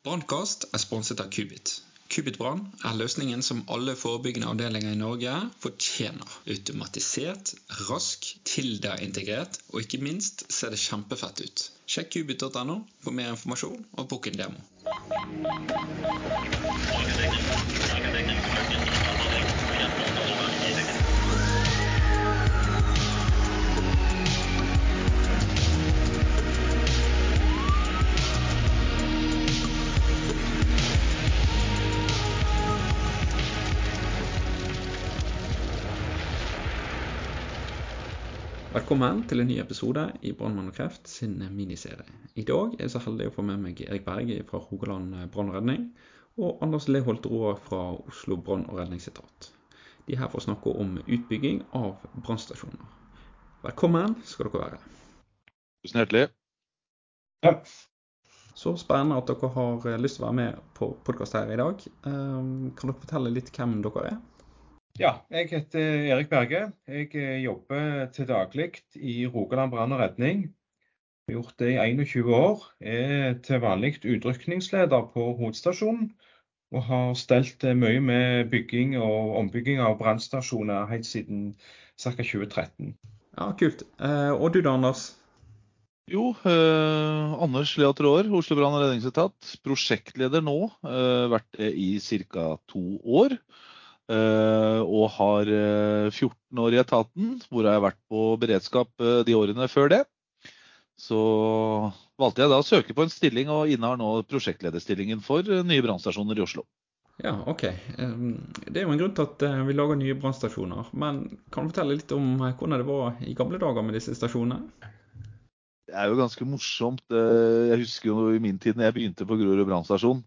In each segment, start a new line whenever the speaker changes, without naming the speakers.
Brannkast er sponset av Kubit. Kubitbrann er løsningen som alle forebyggende avdelinger i Norge fortjener. Automatisert, rask, Tilda-integrert, og ikke minst ser det kjempefett ut. Sjekk kubit.no for mer informasjon og bukk en demo. Velkommen til en ny episode i Brannmann og kreft sin miniserie. I dag er jeg så heldig å få med meg Erik Berge fra Rogaland brann og redning, og Anders Leholt Raa fra Oslo brann- og redningsetat. De er her for å snakke om utbygging av brannstasjoner. Velkommen skal dere være.
Tusen hjertelig.
Takk.
Så spennende at dere har lyst til å være med på podkast her i dag. Kan dere fortelle litt hvem dere er?
Ja, jeg heter Erik Berge. Jeg jobber til daglig i Rogaland brann og redning. Jeg har gjort det i 21 år. Jeg er til vanlig utrykningsleder på hovedstasjonen. Og har stelt mye med bygging og ombygging av brannstasjoner helt siden ca. 2013.
Ja, Kult. Og du da, Anders?
Jo, eh, Anders Lea Råer, Oslo brann- og redningsetat. Prosjektleder nå. Eh, vært det i ca. to år. Uh, og har uh, 14 år i etaten, hvor jeg har vært på beredskap uh, de årene før det. Så valgte jeg da å søke på en stilling, og innehar nå prosjektlederstillingen for nye brannstasjoner i Oslo.
Ja, OK. Det er jo en grunn til at vi lager nye brannstasjoner. Men kan du fortelle litt om hvordan det var i gamle dager med disse stasjonene?
Det er jo ganske morsomt. Jeg husker jo i min tid når jeg begynte på Grorud brannstasjon.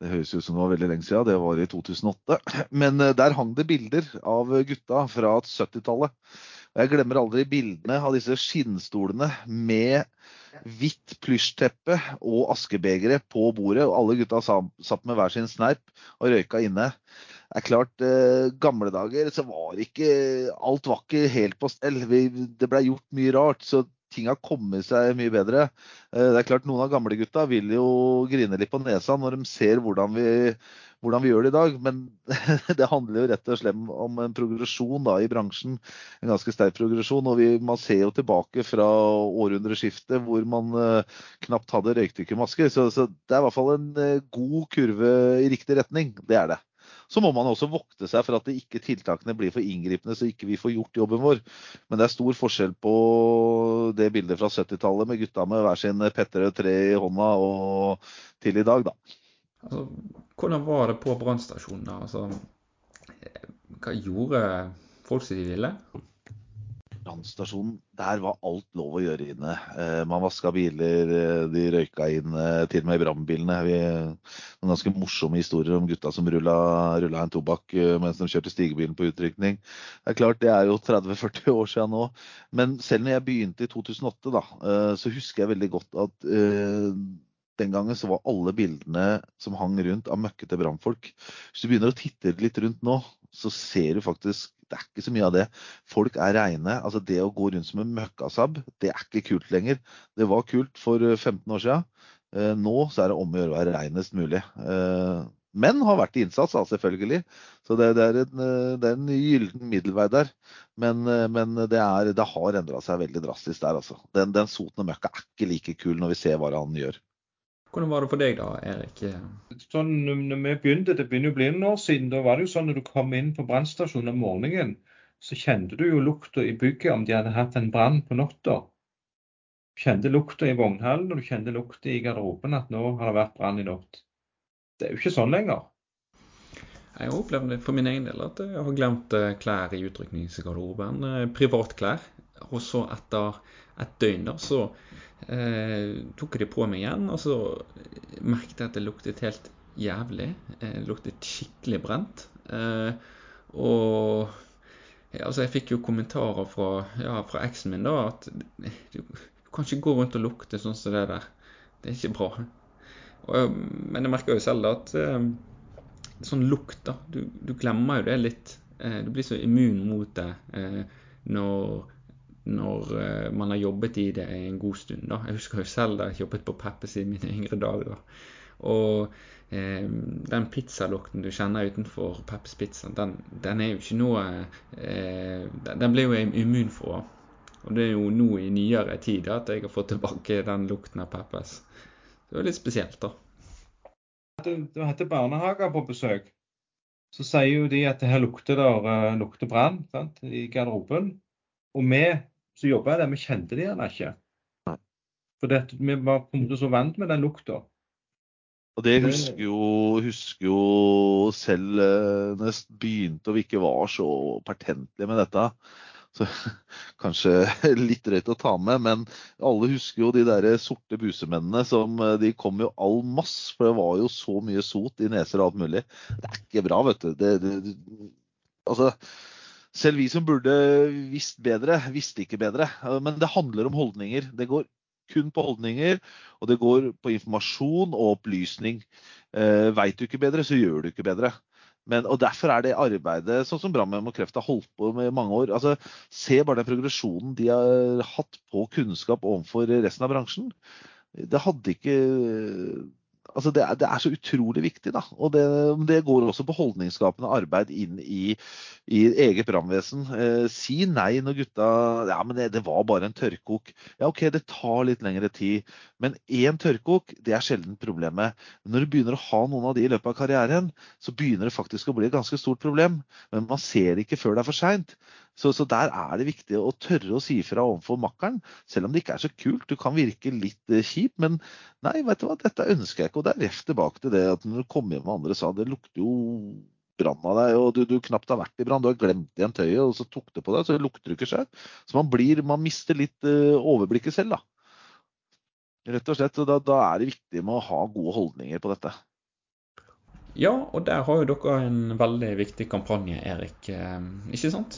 Det høres ut som det var veldig lenge siden, det var i 2008. Men der hang det bilder av gutta fra 70-tallet. Jeg glemmer aldri bildene av disse skinnstolene med hvitt plysjteppe og askebegere på bordet. Og alle gutta satt med hver sin snerp og røyka inne. Det er klart, eh, gamle dager så var ikke Alt var ikke helt på stell. Det blei gjort mye rart. så ting har kommet seg mye bedre. Det er klart Noen av gamlegutta vil jo grine litt på nesa når de ser hvordan vi, hvordan vi gjør det i dag. Men det handler jo rett og slett om en progresjon da, i bransjen. En ganske sterk progresjon. og vi, Man ser jo tilbake fra århundreskiftet hvor man uh, knapt hadde røykdykkermasker. Så, så det er i hvert fall en uh, god kurve i riktig retning. Det er det. Så må man også vokte seg for at ikke tiltakene blir for inngripende, så ikke vi får gjort jobben vår. Men det er stor forskjell på det bildet fra 70-tallet med gutta med hver sin Petterøe tre i hånda og til i dag, da.
Altså, hvordan var det på brannstasjonen? Altså, hva gjorde folk som de ville?
Brannstasjonen, der var alt lov å gjøre inne. Eh, man vaska biler, de røyka inn, til og med i brannbilene. Noen ganske morsomme historier om gutta som rulla en tobakk mens de kjørte stigebilen på utrykning. Det er klart, det er jo 30-40 år siden nå. Men selv når jeg begynte i 2008, da, så husker jeg veldig godt at den gangen så var alle bildene som hang rundt av møkkete brannfolk. Hvis du begynner å titte litt rundt nå, så ser du faktisk det er ikke så mye av det. Folk er reine. altså Det å gå rundt som en møkkasabb, det er ikke kult lenger. Det var kult for 15 år siden. Nå så er det om å gjøre å være reinest mulig. Men har vært i innsats, da, selvfølgelig. Så det, det, er en, det, er en, gyllen middelvei der. Men, men det, er, det, har endra seg veldig drastisk der, altså. Den, den soten og møkka er ikke like kul når vi ser hva han gjør.
Hvordan var det for deg da, Erik?
Sånn, når vi begynte, Det begynner å bli noen år siden. Da var det jo sånn når du kom inn på brannstasjonen om morgenen, så kjente du jo lukta i bygget om de hadde hatt en brann på natta. Du kjente lukta i vognhallen og du kjente lukta i garderoben at nå har det vært brann i natt. Det er jo ikke sånn lenger.
Jeg har opplevd for min egen del at jeg har glemt klær i utrykningsgarderoben. Privatklær. Og så etter et døgn da, så eh, tok jeg det på meg igjen, og så merket jeg at det luktet helt jævlig. Det luktet skikkelig brent. Eh, og ja, altså jeg fikk jo kommentarer fra, ja, fra eksen min da at du, du kan ikke gå rundt og lukte sånn som det der. Det er ikke bra. Og, men jeg merker jo selv da at eh, sånn lukt, da du, du, glemmer jo det litt. Eh, du blir så immun mot det eh, når når man har jobbet i det en god stund. da. Jeg husker jo selv da jeg jobbet på Peppes i mine yngre dager. Og eh, den pizzalukten du kjenner utenfor Peppes Pizza, den, den, er jo ikke noe eh, Den blir jo immun for. Og det er jo nå i nyere tid at jeg har fått tilbake den lukten av Peppes. Det var litt spesielt, da.
Du hadde barnehager på besøk. Så sier jo de at her lukter det uh, lukter brann i garderoben. Og vi som jobba der, vi kjente det gjerne ikke. For det, vi var på en måte så vant med den lukta.
Og det husker jo, husker jo selv uh, når jeg begynte og vi ikke var så pertentlige med dette. Så kanskje litt drøyt å ta med, men alle husker jo de der sorte busemennene som eh, de kom jo all masse, for det var jo så mye sot i neser og alt mulig. Det er ikke bra, vet du. Det, det, altså, selv vi som burde visst bedre, visste ikke bedre. Men det handler om holdninger. Det går kun på holdninger, og det går på informasjon og opplysning. Eh, Veit du ikke bedre, så gjør du ikke bedre. Men, og Derfor er det arbeidet sånn som Brannmenn mot kreft har holdt på med i mange år. altså Se bare den progresjonen de har hatt på kunnskap overfor resten av bransjen. Det hadde ikke altså det, er, det, er, så utrolig viktig. da, og Det, det går også på holdningsskapende arbeid inn i, i eget brannvesen. Eh, si nei når gutta ja, men det, det, var bare en tørrkok. Ja, OK, det tar litt lengre tid. Men én tørrkok det er sjelden problemet. Når du begynner å ha noen av de i løpet av karrieren, så begynner det faktisk å bli et ganske stort problem. Men man ser det ikke før det er for seint. Så, så, der er det viktig å tørre å si fra overfor makkeren, selv om det ikke er så kult. Du kan virke litt eh, kjip, men nei, vet du hva, dette ønsker jeg ikke. Og det er rett tilbake til det at når du kom hjem og andre sa det lukter jo brann av deg, og du, du, knapt har vært i brann, du har glemt igjen tøyet, og så tok det på deg, så lukter du ikke sjøl. Så man blir, man mister litt uh, overblikket selv, da. Rett og slett. Og da, da er det viktig med å ha gode holdninger på dette.
Ja, og der har jo dere en veldig viktig kampanje, Erik. Eh, ikke sant?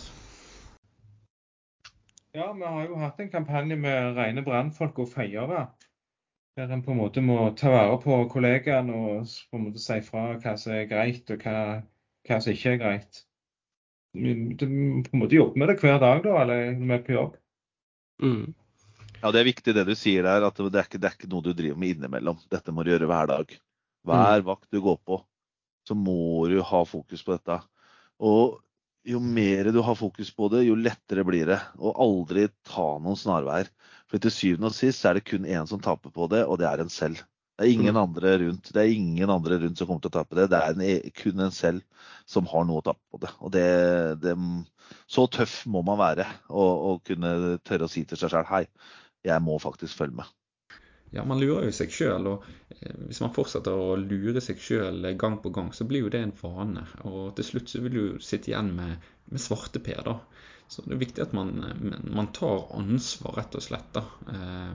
Ja, vi har jo hatt en kampanje med rene brannfolk og feiere. Der en på en måte må ta vare på kollegaene og på en måte si fra hva som er greit og hva, hva som ikke er greit. Vi på en måte jobber med det hver dag da, eller når vi er på jobb.
Mm. Ja, Det er viktig det du sier der, at det er, ikke, det er ikke noe du driver med innimellom. Dette må du gjøre hver dag. Hver mm. vakt du går på, så må du ha fokus på dette. Og jo mer du har fokus på det, jo lettere blir det. Og aldri ta noen snarveier. For til syvende og sist er det kun én som taper på det, og det er en selv. Det er ingen mm. andre rundt Det er ingen andre rundt som kommer til å tape det. Det er en, e, kun en selv som har noe å tape på det. Og det, det Så tøff må man være å kunne tørre å si til seg sjøl hei, jeg må faktisk følge med
ja, man lurer jo seg sjøl. Og eh, hvis man fortsetter å lure seg sjøl gang på gang, så blir jo det en vane. Og til slutt så vil du sitte igjen med, med svarteper, da. Så det er viktig at man, man tar ansvar, rett og slett. da. Eh,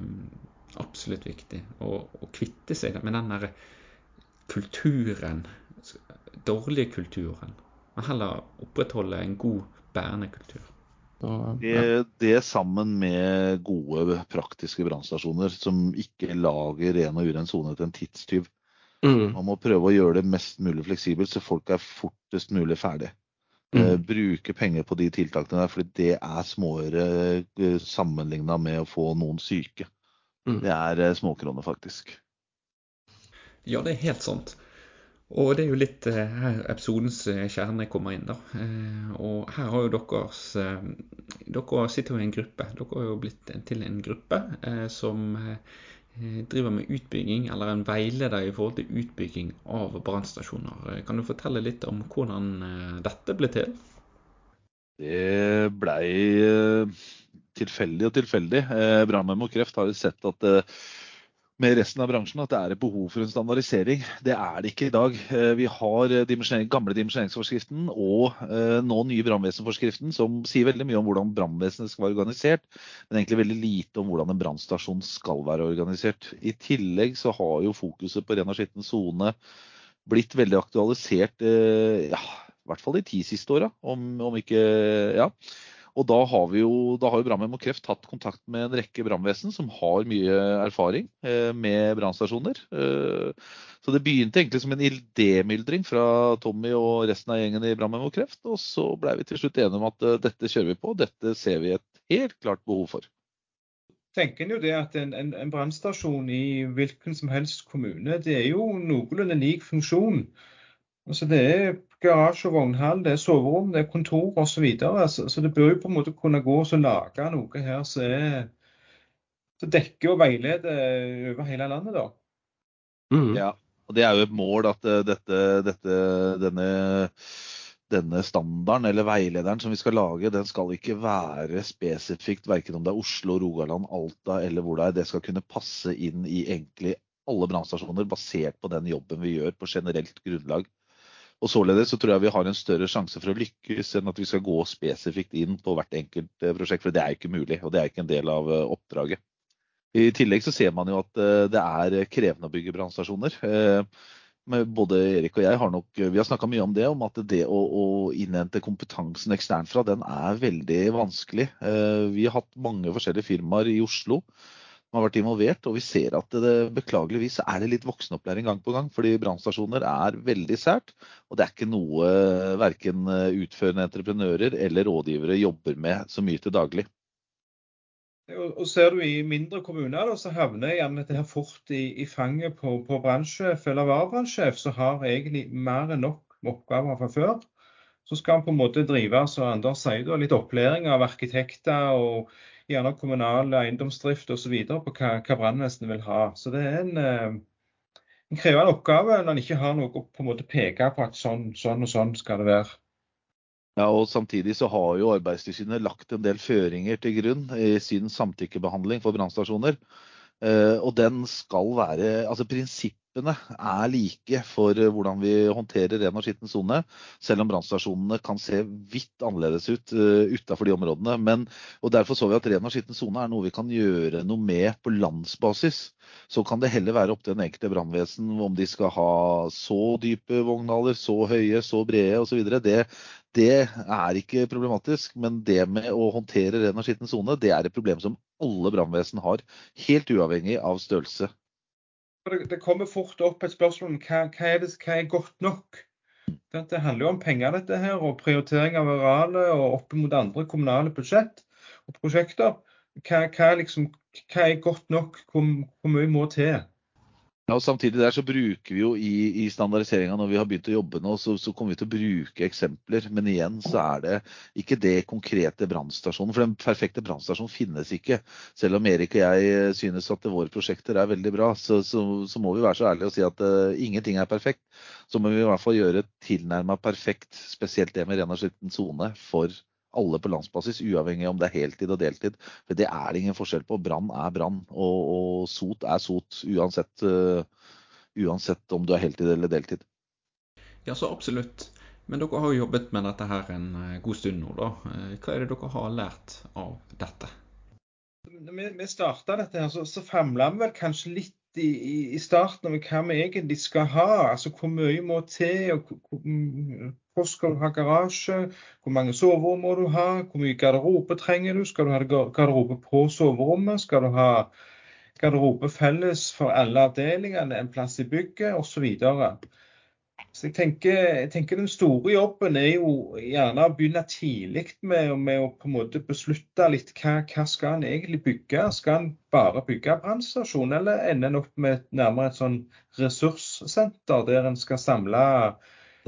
absolutt viktig. å kvitte seg med den der kulturen, dårlige kulturen. Men heller opprettholde en god, bærende kultur.
Det, det, sammen med gode, praktiske brannstasjoner som ikke lager ren og uren sone til en tidstyv. Mm. Man må prøve å gjøre det mest mulig fleksibelt, så folk er fortest mulig ferdig. Mm. Eh, bruke penger på de tiltakene der, fordi det er småere eh, sammenligna med å få noen syke. Mm. Det er eh, småkroner, faktisk.
Ja, det er helt sant. Og det er jo litt eh, her episodens eh, kjerne kommer inn. da. Eh, og her har jo deres Dere sitter jo i en gruppe. Dere har jo blitt til en gruppe som driver med utbygging, eller en veileder i forhold til utbygging av brannstasjoner. Kan du fortelle litt om hvordan dette ble til?
Det blei tilfeldig og tilfeldig. Brannmenn mot kreft har jo sett at med resten av bransjen at det er et behov for en standardisering. Det er det ikke i dag. Eh, vi har eh, dimensjonering, gamle dimensjoneringsforskriften og eh, nå nye brannvesenforskriften, som sier veldig mye om hvordan brannvesenet skal være organisert, men egentlig veldig lite om hvordan en brannstasjon skal være organisert. I tillegg så har jo fokuset på ren og skitten sone blitt veldig aktualisert, ja, i hvert fall de ti siste åra, om, om ikke Ja. Og da har jo, da har jo Brannmenn mot kreft tatt kontakt med en rekke brannvesen som har mye erfaring eh, med brannstasjoner. Eh, så det begynte egentlig som en idémyldring fra Tommy og resten av gjengen i Brannmenn mot kreft. Og så blei vi til slutt enige om at eh, dette kjører vi på, dette ser vi et helt klart behov for.
tenker en jo det at en, en, en brannstasjon i hvilken som helst kommune, det er jo noenlunde lik funksjon. Altså Det er garasje og vognhall, det er soverom, det er kontor osv. Så, videre. så Så det bør jo på en måte kunne gå og lage noe her som er som dekker og veileder over hele landet, da.
Mm. Ja, og det er jo et mål at eh, dette, dette, denne, denne, standarden eller veilederen som vi skal lage, den skal ikke være spesifikt verken om det er Oslo, Rogaland, Alta eller hvor det er. Det skal kunne passe inn i egentlig alle brannstasjoner basert på den jobben vi gjør på generelt grunnlag. Og Således så tror jeg vi har en større sjanse for å lykkes enn at vi skal gå spesifikt inn på hvert enkelt eh, prosjekt. For det er ikke mulig, og det er ikke en del av eh, oppdraget. I tillegg så ser man jo at eh, det er krevende å bygge brannstasjoner. Både Erik og jeg har nok vi har snakka mye om det, om at det å, å innhente kompetansen eksternt fra, den er veldig vanskelig. Vi har hatt mange forskjellige firmaer i Oslo som har vært involvert. Og vi ser at det, beklageligvis er det litt voksenopplæring gang på gang. Fordi brannstasjoner er veldig sært. Og det er ikke noe verken utførende entreprenører eller rådgivere jobber med så mye til daglig.
Og Ser du i mindre kommuner, da, så havner gjerne dette her fort i, i fanget på, på brannsjef eller varebrannssjef, som har egentlig mer enn nok oppgaver fra før. Så skal han på en måte drive som Anders sier, litt opplæring av arkitekter og gjerne kommunal eiendomsdrift osv. på hva, hva brannvesenet vil ha. Så det er en, eh, en krevende oppgave når en ikke har noe på en måte peke på at sånn, sånn og sånn skal det være.
Ja, og Samtidig så har jo Arbeidstilsynet lagt en del føringer til grunn i sin samtykkebehandling for brannstasjoner. Eh, og den skal være, altså prinsippene er like for eh, hvordan vi håndterer ren og skitten sone, selv om brannstasjonene kan se vidt annerledes ut utafor utenfor de områdene. Men, og Derfor så vi at ren og skitten sone er noe vi kan gjøre noe med på landsbasis. Så kan det heller være opp til den enkelte brannvesen om de skal ha så dype vognhaller, så høye, så brede osv. Det, det er ikke problematisk, men det med å håndtere ren og skitten sone, det er et problem som alle brannvesen har, helt uavhengig av størrelse.
Det, kommer fort opp et spørsmål om hva, hva, er, det, hva er godt nok. Det handler jo om penger, dette her, og prioritering av arealet og opp mot andre kommunale budsjett og prosjekter. Hva, hva, liksom, hva er godt nok? Hvor, hvor mye må til?
Ja, og Samtidig der så bruker vi jo i, i standardiseringa når vi har begynt å jobbe nå, så, så, kommer vi til å bruke eksempler. Men igjen så er det ikke det konkrete brannstasjonen. For den perfekte brannstasjonen finnes ikke. Selv om Erik og jeg synes at våre prosjekter er veldig bra, så, så, så må vi være så ærlige og si at uh, ingenting er perfekt. Så må vi i hvert fall gjøre tilnærma perfekt, spesielt det med ren og skitten sone, for alle på landsbasis, uavhengig om det er heltid og deltid. For det er det ingen forskjell på. Brann er brann, og, og, sot er sot, uansett, uh, uansett om du er heltid eller deltid.
Ja, så absolutt. Men dere har jo jobbet med dette her en eh, god stund nå, da. Eh, hva er det dere har lært av dette?
Når vi, vi starta dette, her, så, så famla vi vel kanskje litt i, i, starten over hva vi egentlig skal ha. Altså hvor mye må til, og hvor skal du ha garasje, hvor mange soverom må du ha, hvor mye garderobe trenger du, skal du ha garderobe på soverommet, skal du ha garderobe felles for alle avdelingene, en plass i bygget? Osv. Så jeg tenker, jeg tenker, Den store jobben er jo gjerne å begynne tidlig med, med, å på en måte beslutte litt hva, hva skal en egentlig bygge. Skal en bare bygge brannstasjon, eller ender en opp med nærmere et sånn ressurssenter der en skal samle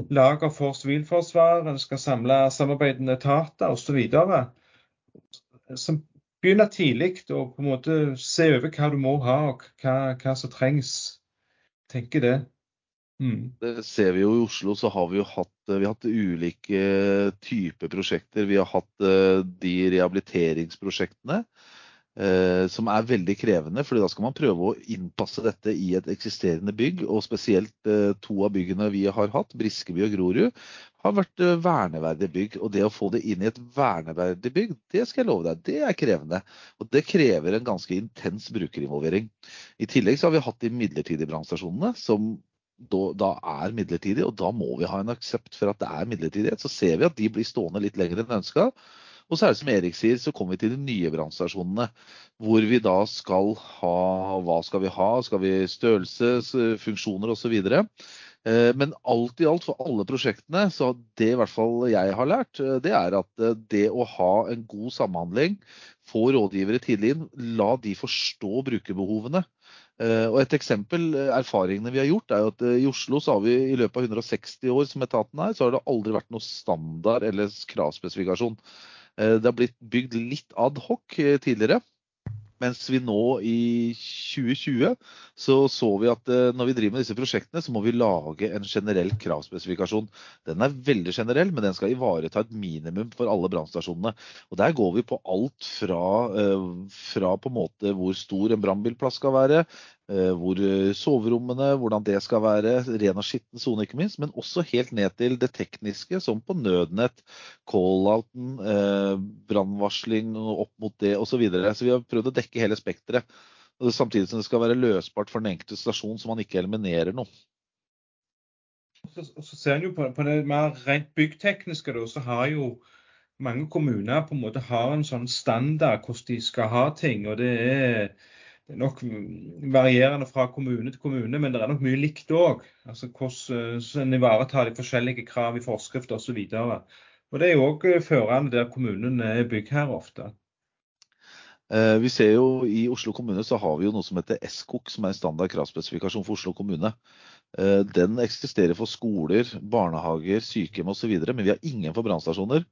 lager for sivilforsvar, en skal samle samarbeidende etater osv. Begynne tidlig og på en måte se over hva du må ha og hva, hva som trengs. Tenker det.
Mm. Det ser vi jo I Oslo så har vi jo hatt, vi har hatt ulike typer prosjekter. Vi har hatt eh, de rehabiliteringsprosjektene eh, som er veldig krevende. fordi da skal man prøve å innpasse dette i et eksisterende bygg. Og spesielt eh, to av byggene vi har hatt, Briskeby og Grorud, har vært eh, verneverdige bygg. Og det å få det inn i et verneverdig bygg, det skal jeg love deg, det er krevende. Og det krever en ganske intens brukerinvolvering. I tillegg så har vi hatt de midlertidige brannstasjonene som da, da, er midlertidig, og da må vi ha en aksept for at det er midlertidighet. Så ser vi at de blir stående litt lenger enn ønska. Og så er det som Erik sier, så kommer vi til de nye brannstasjonene. Hvor vi da skal ha Hva skal vi ha? Skal vi størrelse, funksjoner osv. Eh, men alt i alt for alle prosjektene, så det i hvert fall jeg har lært, eh, det er at eh, det å ha en god samhandling, få rådgivere tidlig inn, la de forstå brukerbehovene. Og Et eksempel, erfaringene vi har gjort, er jo at i Oslo så har vi i løpet av 160 år som etaten er, så har det aldri vært noe standard eller kravspesifikasjon. Det har blitt bygd litt ad hoc tidligere. Mens vi nå i 2020 så så vi at eh, når vi driver med disse prosjektene, så må vi lage en generell kravspesifikasjon. Den er veldig generell, men den skal ivareta et minimum for alle brannstasjonene. Og Der går vi på alt fra, eh, fra på en måte hvor stor en brannbilplass skal være, hvor eh, soverommene, hvordan det skal være, ren og skitten sone ikke minst, men også helt ned til det tekniske, som på nødnett, call-outen, eh, brannvarsling opp mot det osv. Så, videre. så vi har prøvd å dekke hele spekteret. Samtidig som det skal være løsbart for den enkelte stasjon, så man ikke eliminerer noe.
Og så ser en jo på, på, det mer rent byggtekniske, da, så har jo mange kommuner på en måte har en sånn standard hvordan de skal ha ting. og det er det er nok varierende fra kommune til kommune, men det er nok mye likt òg. Altså hvordan eh, en ivaretar de forskjellige krav i forskrift osv. Det er jo òg eh, førende der kommunen er byggherre ofte.
Eh, vi ser jo I Oslo kommune så har vi jo noe som heter SKOK, som er en standard kravspesifikasjon for Oslo kommune. Den eksisterer for skoler, barnehager, sykehjem osv., men vi har ingen for brannstasjoner.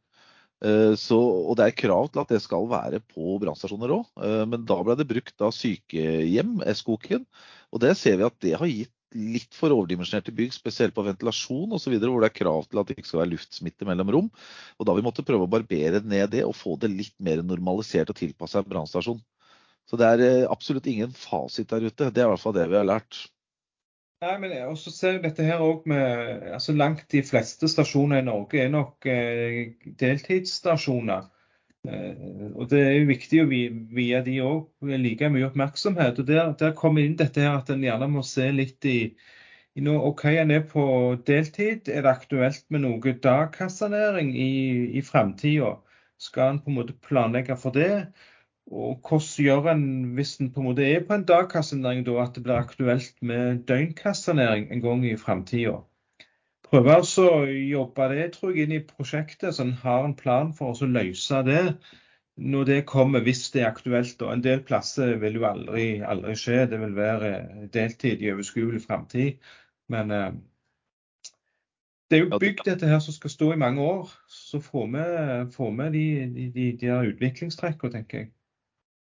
Eh, så, og det er krav til at det skal være på brannstasjoner òg. Eh, men da ble det brukt av sykehjem, Eskoken. Og det ser vi at det har gitt litt for overdimensjonerte bygg, spesielt på ventilasjon osv., hvor det er krav til at det ikke skal være luftsmitte mellom rom. Og da vi måttet prøve å barbere ned det og få det litt mer normalisert og tilpassa en brannstasjon. Så det er eh, absolutt ingen fasit der ute. Det er i hvert fall det vi har lært.
Nei, men også ser dette her også med altså Langt de fleste stasjoner i Norge er nok eh, deltidsstasjoner. Eh, og Det er jo viktig å vie de òg like mye oppmerksomhet. og Der, der kommer inn dette her at en gjerne må se litt i, i noe, OK, en er på deltid. Er det aktuelt med noe dagkassanering i, i framtida? Skal en på en måte planlegge for det? Og hvordan gjør en hvis en på en måte er på en dagkassenæring da, at det blir aktuelt med døgnkassenæring en gang i framtida? Prøve altså å jobbe det tror jeg, inn i prosjektet, så en har en plan for å løse det når det kommer, hvis det er aktuelt. Og en del plasser vil jo aldri, aldri skje. Det vil være deltid i overskuelig framtid. Men eh, det er jo bygd dette her som skal stå i mange år. Så får vi, får vi de, de, de, de utviklingstrekkene, tenker jeg.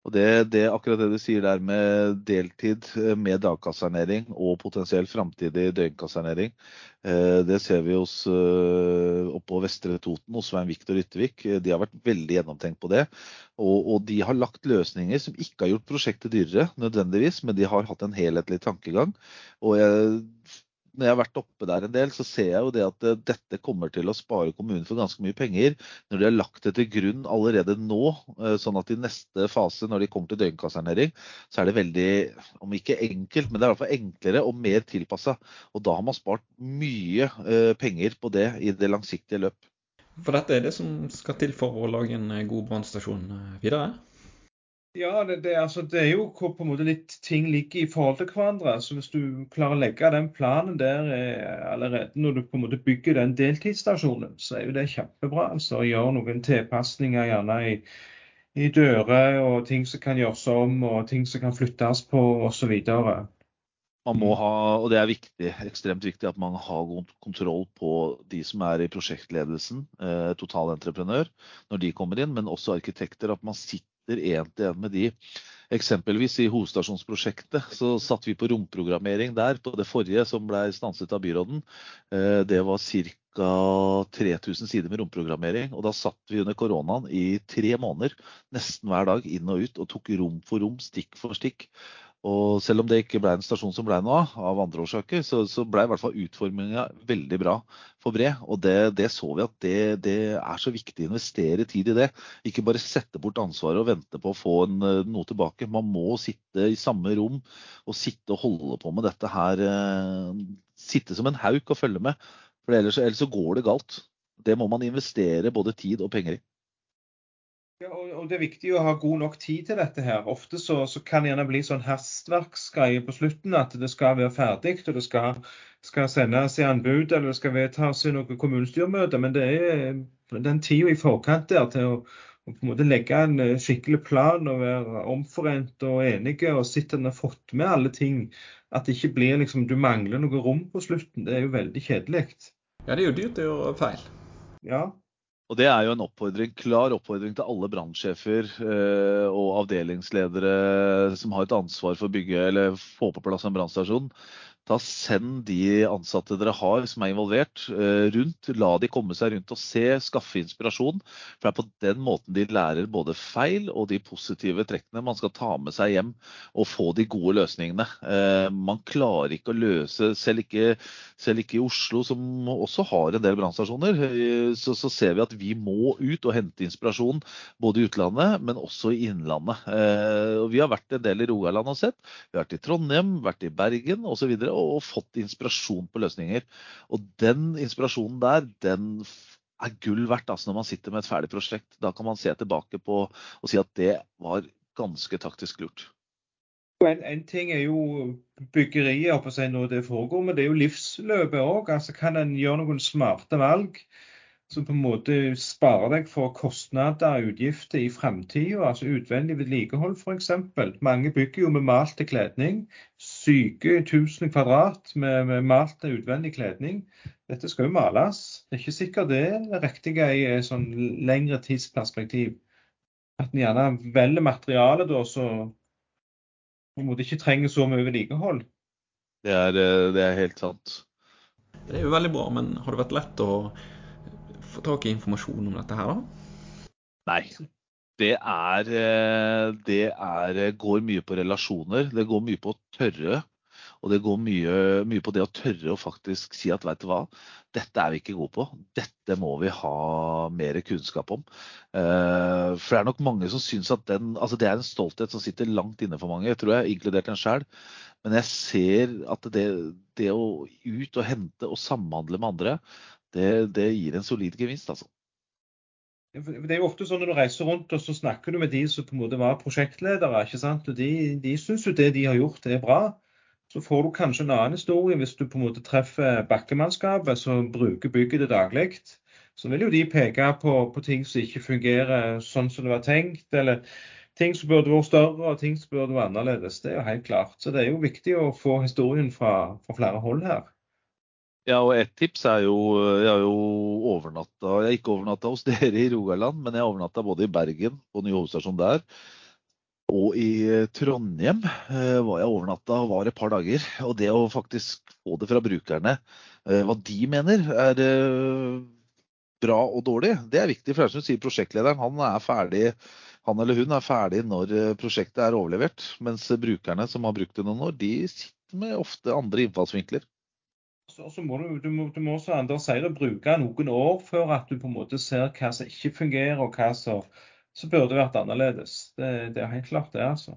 Og det, det, akkurat det du sier der med deltid eh, med dagkassernering og potensiell framtidig døgnkassernering, eh, det ser vi hos eh, oppå Vestre Toten hos Svein Viktor Yttervik. De har vært veldig gjennomtenkt på det. Og, og, de har lagt løsninger som ikke har gjort prosjektet dyrere nødvendigvis, men de har hatt en helhetlig tankegang. Og jeg når jeg har vært oppe der en del, så ser jeg jo det at eh, dette kommer til å spare kommunen for ganske mye penger. Når de har lagt det til grunn allerede nå, eh, sånn at i neste fase, når de kommer til døgnkassernering, så er det veldig, om ikke enkelt, men det er i hvert fall enklere og mer tilpassa. Og da har man spart mye eh, penger på det i det langsiktige løp.
For dette er det som skal til for å lage en god brannstasjon videre?
Ja, det, det, altså, det, er jo hvor på en måte litt ting ligger i forhold til hverandre. Så Hvis du klarer å legge den planen der eh, allerede når du på en måte bygger den deltidsstasjonen, så er jo det kjempebra. altså Å gjøre noen tilpasninger gjerne i, i dører og ting som kan gjøres om, og ting som kan flyttes på osv.
Man må ha, og det er viktig, ekstremt viktig at man har god kontroll på de som er i prosjektledelsen, eh, totalentreprenør, når de kommer inn, men også arkitekter. At man sitter én til én med de. Eksempelvis i hovedstasjonsprosjektet så satt vi på romprogrammering der på det forrige som ble stanset av byråden. Eh, det var ca. 3000 sider med romprogrammering. Og da satt vi under koronaen i tre måneder nesten hver dag inn og ut og tok rom for rom, stikk for stikk. Og selv om det ikke ble en stasjon som ble noe av, av andre årsaker, så, så ble i hvert fall utforminga veldig bra for Bre. Og det, det så vi at det, det, er så viktig å investere tid i det. Ikke bare sette bort ansvaret og vente på å få en, noe tilbake. Man må sitte i samme rom og sitte og holde på med dette her. Eh, sitte som en hauk og følge med. For ellers, ellers så går det galt. Det må man investere både tid og penger i.
Ja, og, Det er viktig å ha god nok tid til dette. her. Ofte så, så kan det gjerne bli sånn hastverksgreie på slutten. At det skal være ferdig, og det skal, skal sendes i anbud eller det skal vedtas i noe kommunestyremøte. Men det er den tida i forkant der til å, å, på en måte legge en eh, skikkelig plan og være omforent og enige og sitte og fått med alle ting. At det ikke blir liksom du mangler noe rom på slutten. Det er jo veldig kjedelig.
Ja, det er jo dyrt å gjøre feil.
Ja,
og Det er jo en oppfordring, klar oppfordring til alle brannsjefer eh, og avdelingsledere som har et ansvar for å bygge eller få på plass en brannstasjon. Ta Send de ansatte dere har som er involvert, eh, rundt. La de komme seg rundt og se, skaffe inspirasjon. For det er på den måten de lærer både feil og de positive trekkene man skal ta med seg hjem og få de gode løsningene. Eh, man klarer ikke å løse, selv ikke, selv ikke i Oslo, som også har en del brannstasjoner, eh, så, så, ser vi at vi må ut og hente inspirasjon både i utlandet, men også i Innlandet. Vi har vært en del i Rogaland og sett. Vi har vært i Trondheim, vært i Bergen osv og fått inspirasjon på løsninger. Og den inspirasjonen der, den er gull verdt altså når man sitter med et ferdig prosjekt. Da kan man se tilbake på og si at det var ganske taktisk lurt.
En, en ting er jo byggeriet når det foregår, men det er jo livsløpet òg. Altså, kan en gjøre noen smarte valg? Som på en måte sparer deg for kostnader og utgifter i framtida. Altså utvendig vedlikehold f.eks. Mange bygger jo med malt til kledning. Syke 1000 kvadrat med, med malt til utvendig kledning. Dette skal jo males. Det er ikke sikkert det er det riktige i et sånn lengre tidsperspektiv. At en gjerne velger materiale da, så på en måte ikke trenger så mye vedlikehold.
Det er, eh, det er helt sant.
Det er jo veldig bra, men har det vært lett å få tak i informasjon om dette her, da?
Nei. Det er, eh, det er, eh, går mye på relasjoner. Det går mye på å tørre. Og det går mye, mye, på det å tørre å faktisk si at veit du hva, dette er vi ikke gode på. Dette må vi ha mer kunnskap om. Eh, for det er nok mange som syns at den Altså det er en stolthet som sitter langt inne for mange, tror jeg, inkludert en sjæl. Men jeg ser at det, det å ut og hente og samhandle med andre, det, det gir en solid gevinst, altså.
Det er jo ofte sånn når du reiser rundt og så snakker du med de som på en måte var prosjektledere. ikke sant? Og De, de syns jo det de har gjort er bra. Så får du kanskje en annen historie hvis du på en måte treffer bakkemannskapet som bruker bygget til daglig. Så vil jo de peke på, på, ting som ikke fungerer sånn som det var tenkt, eller ting som burde vært større og ting som burde vært annerledes. Det er jo helt klart. Så det er jo viktig å få historien fra, fra flere hold her.
Ja, og et tips er jo Jeg har jo overnatta Jeg har ikke overnatta hos dere i Rogaland, men jeg overnatta både i Bergen, på nye hovedstasjon der, og i Trondheim eh, var jeg overnatta og var et par dager. Og det å faktisk få det fra brukerne, eh, hva de mener er eh, bra og dårlig, det er viktig. For det er som du sier, prosjektlederen han er ferdig han eller hun er ferdig når prosjektet er overlevert. Mens brukerne som har brukt det noen år, de sitter med ofte andre innfallsvinkler.
Så, så må du, du, må, du må også Anders sier, bruke noen år før at du på en måte ser hva som ikke fungerer, og hva som, så burde vært annerledes. Det, det, er helt klart, det. altså.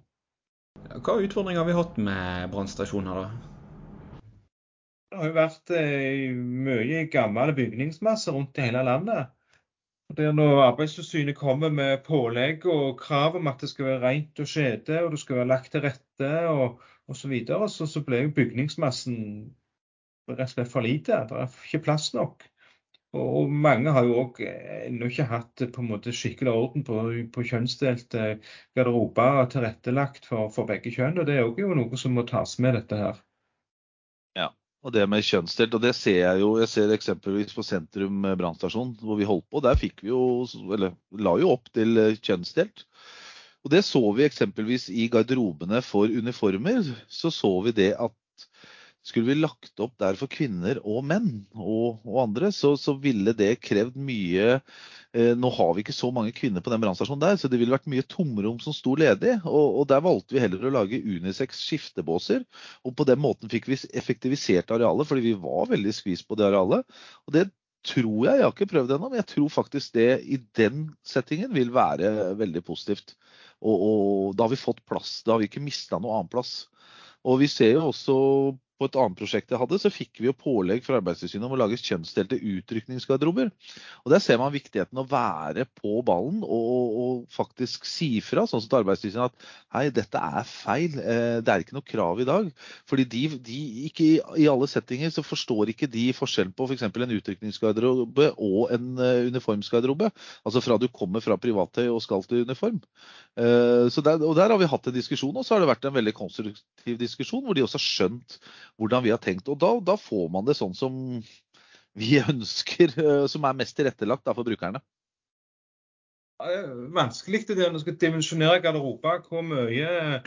Hva utfordringer har vi hatt med brannstasjoner, da?
Det har jo vært eh, mye gammel bygningsmasse rundt i hele landet. Det er når Arbeidstilsynet kommer med pålegg og krav om at det skal være rent og skjede, og det skal være lagt til rette og osv., så, videre, så, så ble bygningsmassen rett og slett for lite. Det er ikke plass nok. Og mange har jo òg ennå ikke hatt på en måte skikkelig orden på, på kjønnsdelte garderober tilrettelagt for, for, begge kjønn. og Det er jo noe som må tas med dette her.
Ja, og det med kjønnsdelt, og det ser jeg jo. Jeg ser eksempelvis på Sentrum brannstasjon hvor vi holdt på. Der fikk vi jo, eller la jo opp til kjønnsdelt. Og det så vi eksempelvis i garderobene for uniformer. Så så vi det at skulle vi lagt opp der for kvinner og menn og, og andre, så, så, ville det krevd mye eh, Nå har vi ikke så mange kvinner på den brannstasjonen der, så det ville vært mye tomrom som sto ledig. Og, og der valgte vi heller å lage unisex skiftebåser. Og på den måten fikk vi effektivisert arealet, fordi vi var veldig skvis på det arealet. Og det tror jeg, jeg har ikke prøvd ennå, men jeg tror faktisk det i den settingen vil være veldig positivt. Og, og da har vi fått plass. Da har vi ikke mista noe annen plass. Og vi ser jo også på et annet prosjekt jeg hadde, så fikk vi jo pålegg fra Arbeidstilsynet om å lage kjønnsdelte utrykningsgarderober. Og Der ser man viktigheten å være på ballen og, og faktisk si fra, sånn som til Arbeidstilsynet at hei, dette er feil. Eh, det er ikke noe krav i dag. Fordi de, de ikke i alle settinger så forstår ikke de forskjell på f.eks. For en utrykningsgarderobe og en eh, uniformsgarderobe. Altså fra du kommer fra privattøy og skal til uniform. Eh, så der, og der har vi hatt en diskusjon, og så har det vært en veldig konstruktiv diskusjon hvor de også har skjønt hvordan vi har tenkt. Og da, da får man det sånn som vi ønsker, eh, som er mest tilrettelagt for brukerne.
Er vanskelig det når du skal dimensjonere garderober. Hvor mye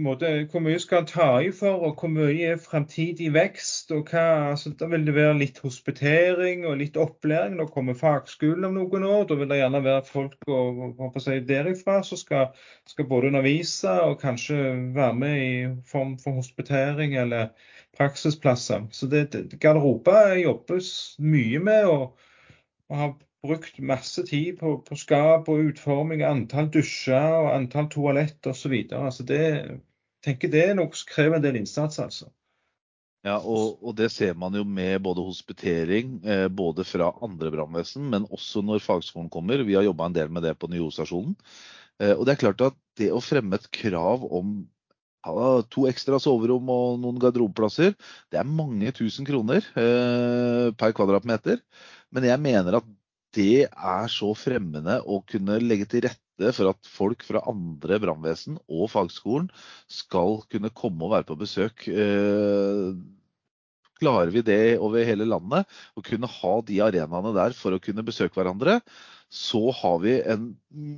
måte, hvor mye skal en ta i for, og hvor mye er fremtidig vekst? og hva, altså, Da vil det være litt hospitering og litt opplæring. Nå kommer fagskolen om noen år. Da vil det gjerne være folk og, og, si, derifra som skal, skal, både undervise og kanskje være med i form for hospitering eller praksisplasser. Så det, det garderober jobbes mye med. og, og har brukt masse tid på, på skap og utforming, antall dusjer og antall toalett osv. Altså det, tenker det som krever en del innsats, altså.
Ja, og, og, det ser man jo med både hospitering, eh, både fra andre brannvesen, men også når fagskolen kommer. Vi har jobba en del med det på Nyo-stasjonen. Eh, og det er klart at det å fremme et krav om ja, to ekstra soverom og noen garderobeplasser, det er mange tusen kroner eh, per kvadratmeter. Men jeg mener at det er så fremmende å kunne legge til rette for at folk fra andre brannvesen og fagskolen skal kunne komme og være på besøk. Eh, klarer vi det over hele landet, å kunne ha de arenaene der for å kunne besøke hverandre, så har vi en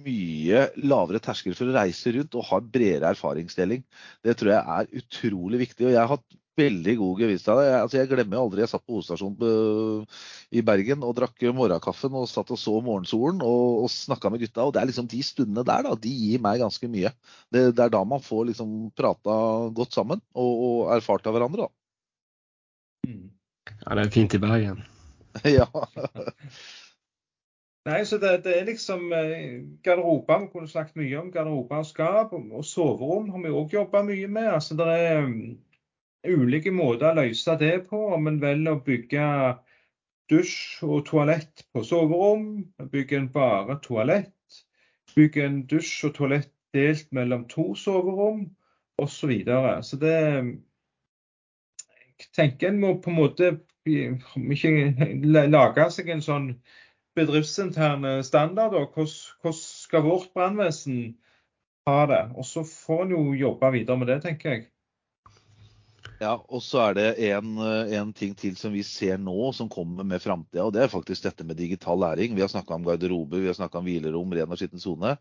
mye lavere terskel for å reise rundt og ha bredere erfaringsdeling. Det tror jeg er utrolig viktig. og Jeg har hatt veldig god gevinst av det. Jeg, altså, jeg glemmer aldri jeg satt på hovedstasjonen i Bergen og drakk morgenkaffen og satt og så morgensolen og, og snakka med gutta. og det er liksom De stundene der da, de gir meg ganske mye. Det, det er da man får liksom prata godt sammen og, og erfart av hverandre. da.
Mm. Ja, det er fint i Bergen.
ja.
Nei, så det, det, er liksom eh, Garderober, vi kunne snakket mye om garderober og skap. Og soverom har vi òg jobba mye med. altså det er ulike måter å løse det på. Om en velger å bygge dusj og toalett på soverom, bygge en bare toalett, bygge en dusj og toalett delt mellom to soverom osv. Så, videre. så det jeg tenker en må på en måte ikke lage seg en sånn bedriftsinterne standard. Hvordan, skal vårt brannvesen ha det? Og så får en jo jobbe videre med det, tenker jeg.
Ja, og så er det en, en, ting til som vi ser nå, som kommer med framtida. Og det er faktisk dette med digital læring. Vi har snakka om garderober, vi har snakka om hvilerom, ren og skitten sone.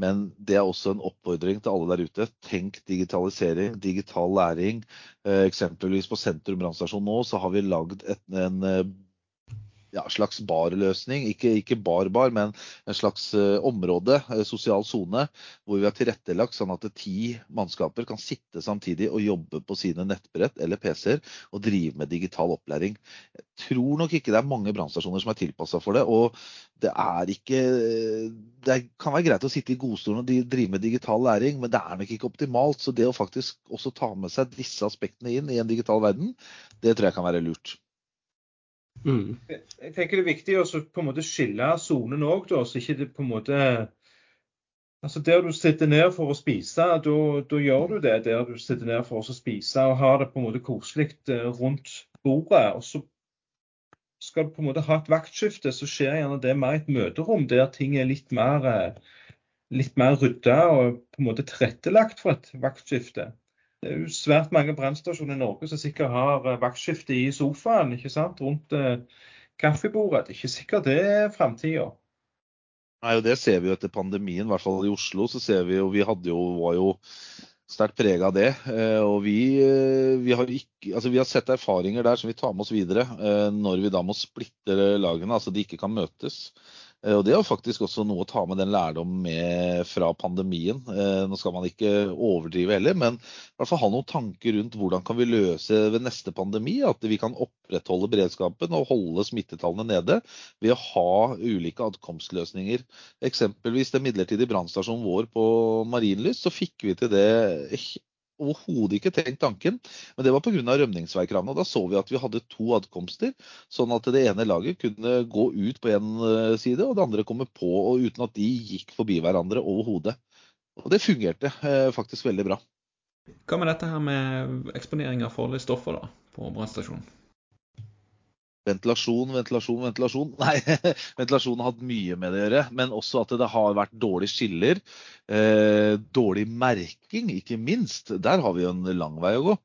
Men det er også en oppfordring til alle der ute. Tenk digitalisering, digital læring. Eh, eksempelvis på Sentrum brannstasjon nå så har vi lagd en eh, ja, slags barløsning. Ikke, bar-bar, men en slags uh, område, uh, sosial sone, hvor vi har tilrettelagt sånn at ti mannskaper kan sitte samtidig og jobbe på sine nettbrett eller PC-er og drive med digital opplæring. Jeg tror nok ikke det er mange brannstasjoner som er tilpassa for det. og det er ikke Det kan være greit å sitte i godstolen og drive med digital læring, men det er nok ikke optimalt. Så det å faktisk også ta med seg disse aspektene inn i en digital verden, det tror jeg kan være lurt.
Mm. Jeg tenker det er viktig å på en måte skille sonen òg, så ikke det på en måte Altså Der du sitter ned for å spise, da gjør du det der du sitter ned for å spise og har det på en måte koselig eh, rundt bordet. og så skal du på en måte ha et vaktskifte, så skjer gjerne det mer et møterom der ting er litt mer, eh, litt mer rydda og på en måte tilrettelagt for et vaktskifte. Det er jo svært mange brannstasjoner i Norge som sikkert har eh, vaktskifte i sofaen ikke sant? rundt eh, kaffebordet. Det er ikke sikkert det er framtida.
Nei, og Det ser vi jo etter pandemien, i hvert fall i Oslo. så ser Vi jo, vi jo, var jo sterkt prega av det. Eh, og vi, vi, har ikke, altså vi, har sett erfaringer der som vi tar med oss videre når vi da må splitte lagene, altså de ikke kan møtes. Eh, og Det er faktisk også noe å ta med den lærdom med fra pandemien. Eh, nå skal man ikke overdrive heller, men i hvert fall ha noen tanker rundt hvordan kan vi løse ved neste pandemi. At vi kan opprettholde beredskapen og holde smittetallene nede ved å ha ulike adkomstløsninger. Eksempelvis den midlertidige brannstasjonen vår på Marienlyst, så fikk vi til det overhodet ikke tenkt tanken, men det var pga. rømningsveikravene. Da så vi at vi hadde to adkomster, sånn at det ene laget kunne gå ut på én eh, side, og det andre komme på, og uten at de gikk forbi hverandre overhodet. Og det fungerte eh, faktisk veldig bra.
Hva med dette her med eksponering av farlige stoffer da, på brannstasjonen?
Ventilasjon, ventilasjon, ventilasjon. Nei, ventilasjon har hatt mye med det å gjøre. Men også at det har vært dårlige skiller. Eh, dårlig merking, ikke minst. Der har vi jo en lang vei å gå.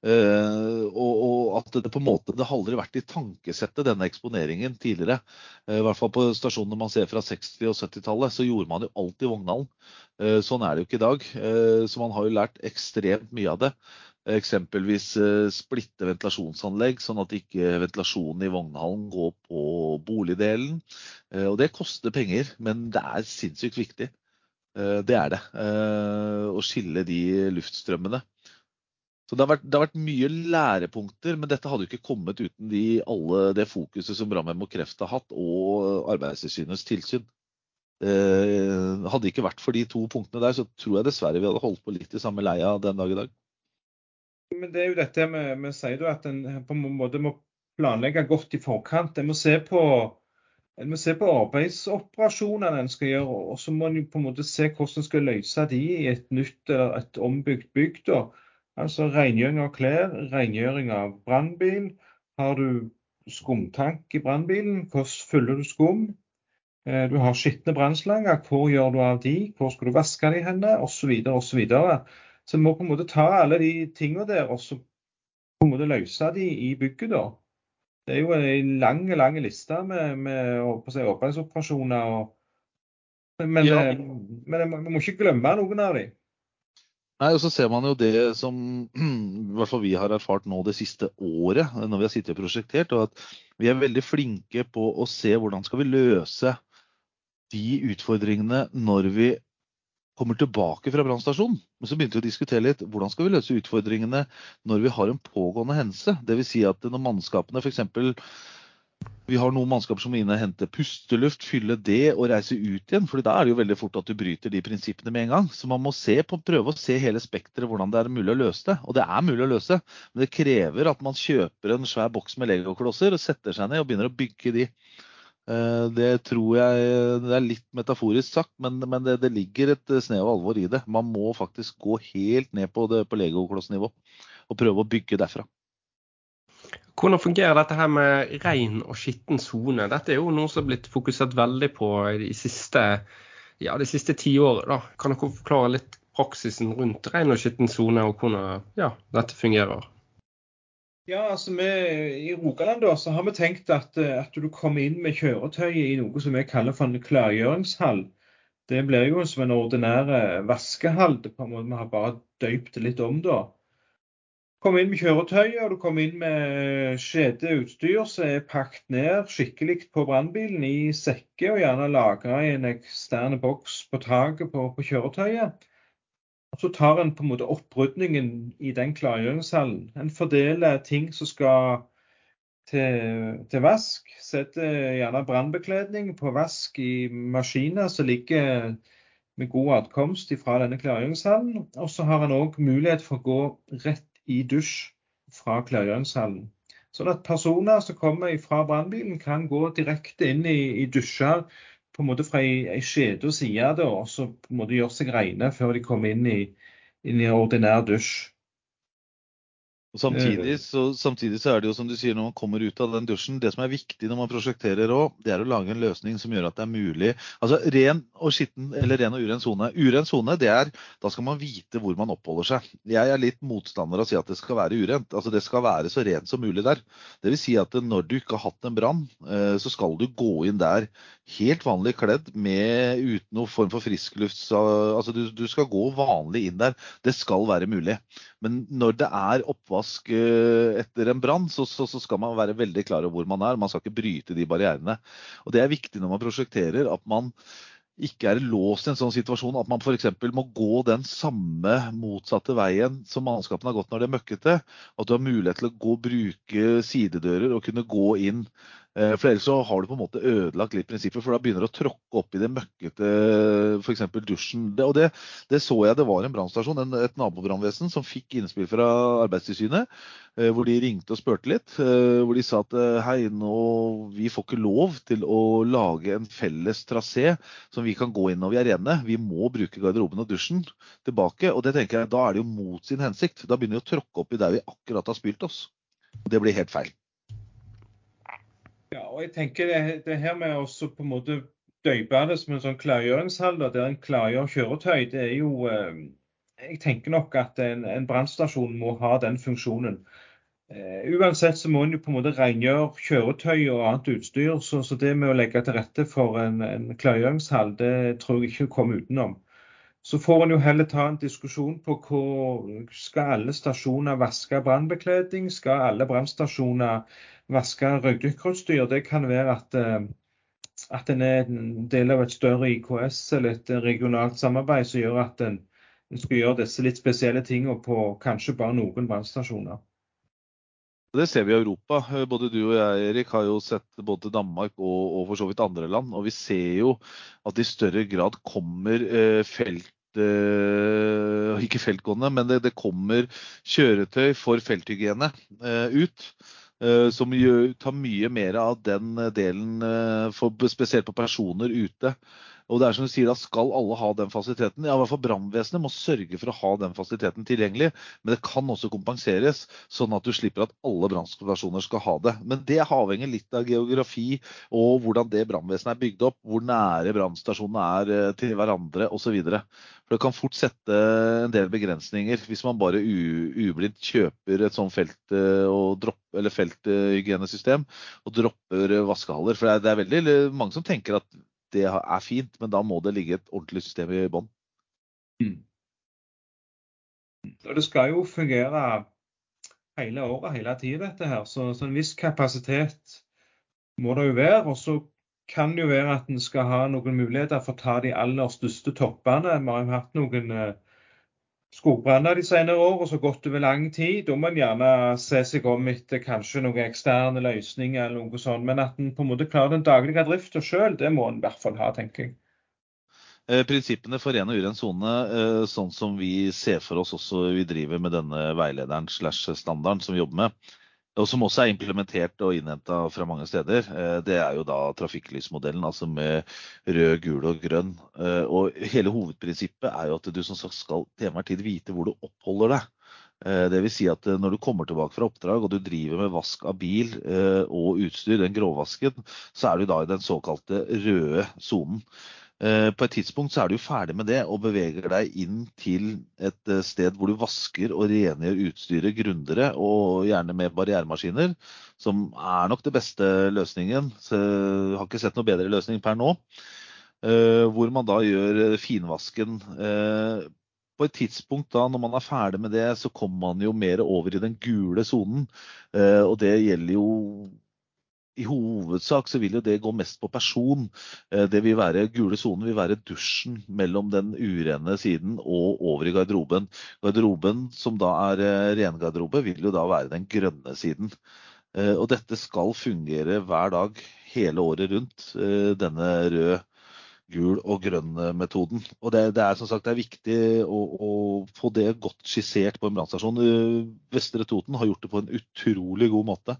Eh, og, og, at det på en måte det har aldri vært i tankesettet, denne eksponeringen tidligere. Eh, I hvert fall på stasjonene man ser fra 60- og 70-tallet, så gjorde man jo alt i Vognhallen. Eh, sånn er det jo ikke i dag. Eh, så man har jo lært ekstremt mye av det. Eksempelvis eh, splitte ventilasjonsanlegg, sånn at ikke ventilasjonen i vognhallen går på boligdelen. Eh, og det koster penger, men det er sinnssykt viktig. Eh, det er det. Å skille de luftstrømmene. Så det har, vært, det har, vært, mye lærepunkter, men dette hadde jo ikke kommet uten de, alle det fokuset som Brannvern og Kreft har hatt, og Arbeidstilsynets tilsyn. hadde det ikke vært for de to punktene der, så tror jeg dessverre vi hadde holdt på litt i samme leia den dag i dag.
Men det er jo dette vi, sier at en på en måte må planlegge godt i forkant. En må se på, må se på arbeidsoperasjonene en skal gjøre, og så må en på en måte se hvordan en skal løse de i et nytt eller et ombygd bygg. da. Altså rengjøring av klær, rengjøring av brannbil. Har du skumtank i brannbilen, hvordan fyller du skum? Eh, du har skitne brannslanger, hvor gjør du av de? Hvor skal du vaske de henne? Osv. osv. Så vi må på en måte ta alle de tingene der og så på en måte løse de i bygget. da. Det er jo en lang lang liste med, med åpningsoperasjoner. Og, men, ja. Eh, men, vi må ikke glemme noen av de.
Nei, og så ser man jo det som i hvert fall vi har erfart nå det siste året, når vi har sittet og prosjektert, og at vi er veldig flinke på å se hvordan skal vi løse de utfordringene når vi kommer tilbake fra brannstasjonen. Så begynte vi å diskutere litt hvordan skal vi løse utfordringene når vi har en pågående hendelse. Dvs. Si at når mannskapene f.eks. Vi har noen mannskaper som må inn og hente pusteluft, fylle det og reise ut igjen. for da er det jo veldig fort at du bryter de prinsippene med en gang. Så man må på, prøve å se hele spekteret hvordan det er mulig å løse det. Og det er mulig å løse, men det krever at man kjøper en svær boks med legoklosser og setter seg ned og begynner å bygge de. Eh, det tror jeg det er litt metaforisk sagt, men, men det, det, ligger et snev av alvor i det. Man må faktisk gå helt ned på, på legoklossnivå og prøve å bygge derfra.
Hvordan fungerer dette her med ren og skitten sone? Dette er jo noe som har blitt fokusert veldig på de siste, ja, de siste ti årene. Kan dere forklare litt praksisen rundt ren og skitten sone, og hvordan ja, dette fungerer?
Ja, altså vi, I Rogaland da, så har vi tenkt at, eh, at du kommer inn med kjøretøyet i noe som vi kaller for en klargjøringshall. Det blir jo som en ordinær vaskehall. vaskehall. på en måte Vi har bare døypt det litt om da. Kom inn med kjøretøyet, og du kommer inn med skjede utstyr som er pakket ned skikkelig på brannbilen i sekker, og gjerne lagra i en ekstern boks på taket på, på kjøretøyet. Så tar en på en måte opprydningen i den klargjøringshallen. En fordeler ting som skal til, til vask. Setter gjerne brannbekledning på vask i maskiner som ligger med god adkomst fra denne klargjøringshallen. Og så har en òg mulighet for å gå rett i dusj fra klargjøringshallen. Sånn at personer som kommer fra brannbilen, kan gå direkte inn i, i dusjer på en måte fra ei, skjede side, og så på en måte gjøre seg reine før de kommer inn i, inn i ordinær dusj.
Og samtidig så, samtidig så, er det jo som du sier når man kommer ut av den dusjen, det som er viktig når man prosjekterer òg, det er å lage en løsning som gjør at det er mulig Altså ren og skitten eller ren og uren sone. Uren sone, det er Da skal man vite hvor man oppholder seg. Jeg er litt motstander av å si at det skal være urent. Altså det skal være så rent som mulig der. Det vil si at når du ikke har hatt en brann, eh, så skal du gå inn der helt vanlig kledd med uten noen form for friskluft. Altså du, du skal gå vanlig inn der. Det skal være mulig. Men når det er oppvask eh, etter en brann, så, så, så, skal man være veldig klar over hvor man er. Man skal ikke bryte de barrierene. Og Det er viktig når man prosjekterer at man ikke er låst i en sånn situasjon at man f.eks. må gå den samme motsatte veien som mannskapene har gått når det er møkkete. At du har mulighet til å gå bruke sidedører og kunne gå inn for ellers så har du på en måte ødelagt litt prinsippet, for da begynner du å tråkke opp i det møkkete, f.eks. dusjen. Det, og det, det, så jeg det var en brannstasjon, et nabobrannvesen, som fikk innspill fra Arbeidstilsynet. Eh, hvor de ringte og spurte litt. Eh, hvor de sa at hei, nå, vi får ikke lov til å lage en felles trasé som vi kan gå inn når vi er rene. Vi må bruke garderoben og dusjen tilbake. Og det tenker jeg, da er det jo mot sin hensikt. Da begynner vi å tråkke opp i der vi akkurat har spylt oss. Det blir helt feil.
Og jeg tenker det, det her med å på en måte døype det som en sånn klargjøringshall, der en klargjør kjøretøy, det er jo eh, Jeg tenker nok at en, en brannstasjon må ha den funksjonen. Uh, uansett så må en jo på en måte rengjøre kjøretøy og annet utstyr. Så, så, det med å legge til rette for en, en klargjøringshall, det tror jeg ikke kommer utenom. Så får en jo heller ta en diskusjon på hvor skal alle stasjoner vaske brannbekledning? Skal alle brannstasjoner vaske røykdykkerutstyr? Det kan være at, eh, at en er en del av et større IKS eller et regionalt samarbeid som gjør at en, skal gjøre disse litt spesielle tingene på kanskje bare noen brannstasjoner.
Det ser vi i Europa. Både du og jeg Erik, har jo sett både Danmark og, og for så vidt andre land. Og vi ser jo at i større grad kommer eh, felt eh, Ikke feltgående, men det, det, kommer kjøretøy for felthygiene eh, ut. Eh, som gjør, tar mye mer av den delen, eh, for, spesielt på personer ute. Og det er som du sier, da skal alle ha den fasiliteten. Ja, i hvert fall Brannvesenet må sørge for å ha den fasiliteten tilgjengelig. Men det kan også kompenseres, sånn at du slipper at alle brannstasjoner skal ha det. Men det avhenger litt av geografi og hvordan det brannvesenet er bygd opp. Hvor nære brannstasjonene er eh, til hverandre osv. For det kan fort sette en del begrensninger hvis man bare ublindt kjøper et sånt felt- eh, og dropper eller felthygienesystem og dropper vaskehaller. For det er, det er veldig mange som tenker at det er fint, men da må det ligge et ordentlig system i bånn. Mm.
Det skal jo fungere hele året, hele tida, dette her. Så, så, en viss kapasitet må det jo være. Og så kan det jo være at en skal ha noen muligheter for å ta de aller største toppene. Vi har jo hatt noen eh, skogbranner de senere år, og så gått over lang tid. Da må en gjerne se seg om etter kanskje noen eksterne løsninger eller noe sånt. Men at en på en måte klarer den daglige drifta sjøl, det må en i hvert fall ha, tenker jeg.
Eh, prinsippene for ren og uren sone, eh, sånn som vi ser for oss også vi driver med denne veilederen slash standarden som vi jobber med, og som også er implementert og innhenta fra mange steder, eh, det er jo da trafikklysmodellen, altså med rød, gul og grønn. Eh, og hele hovedprinsippet er jo at du som sagt skal til enhver tid vite hvor du oppholder deg. Dvs. det vil si at når du kommer tilbake fra oppdrag og du driver med vask av bil og utstyr, den gråvasken, så er du da i den såkalte røde sonen. Eh, på et tidspunkt så er du ferdig med det og beveger deg inn til et eh, sted hvor du vasker og rengjør utstyret grundigere, og gjerne med barrieremaskiner, som er nok det beste løsningen. Så jeg har ikke sett noe bedre løsning per nå. Eh, hvor man da gjør finvasken. På et tidspunkt da, når man er ferdig med det, så kommer man jo mer over i den gule sonen. Og det gjelder jo i hovedsak så vil jo det gå mest på person. Eh, det vil være Gule sonen vil være dusjen mellom den urene siden og over i garderoben. Garderoben som da er eh, rengarderobe, vil jo da være den grønne siden. Eh, og dette skal fungere hver dag hele året rundt, denne røde gul og grønn-metoden. Og det, det, er som sagt viktig å, å, få det godt skissert på en brannstasjon. Eh, Vestre Toten har gjort det på en utrolig god måte,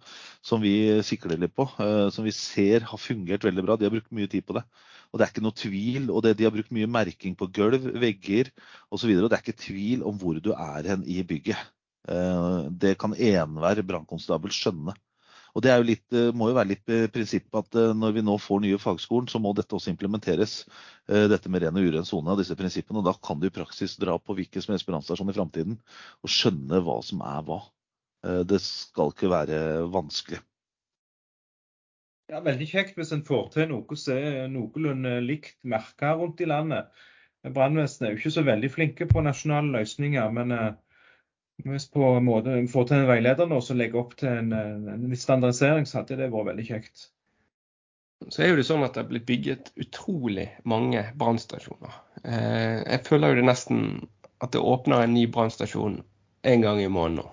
som vi sikler litt på. Eh, som vi ser har fungert veldig bra. De har brukt mye tid på det. Og det er ikke noe tvil. Og det, de har brukt mye merking på gulv, vegger osv. Og, og det er ikke tvil om hvor du er hen i bygget. Eh, det kan enhver brannkonstabel skjønne. Og Det litt, eh, må jo være litt eh, prinsippet at eh, når vi nå får nye fagskolen, så må dette også implementeres. Dette med ren og uren sone og disse prinsippene. og Da kan du i praksis dra på hvilken som helst brannstasjon i framtiden og skjønne hva som er hva. Det skal ikke være vanskelig.
Ja, Veldig kjekt hvis en får til noe som er noenlunde likt merka rundt i landet. Brannvesenet er jo ikke så veldig flinke på nasjonale løsninger, men hvis på en måte får til en veileder nå som legger opp til en, en, standardisering, så hadde det vært veldig kjekt.
Så er jo det sånn at det er blitt bygget utrolig mange brannstasjoner. Eh, jeg føler jo det nesten at det åpner en ny brannstasjon en gang i måneden.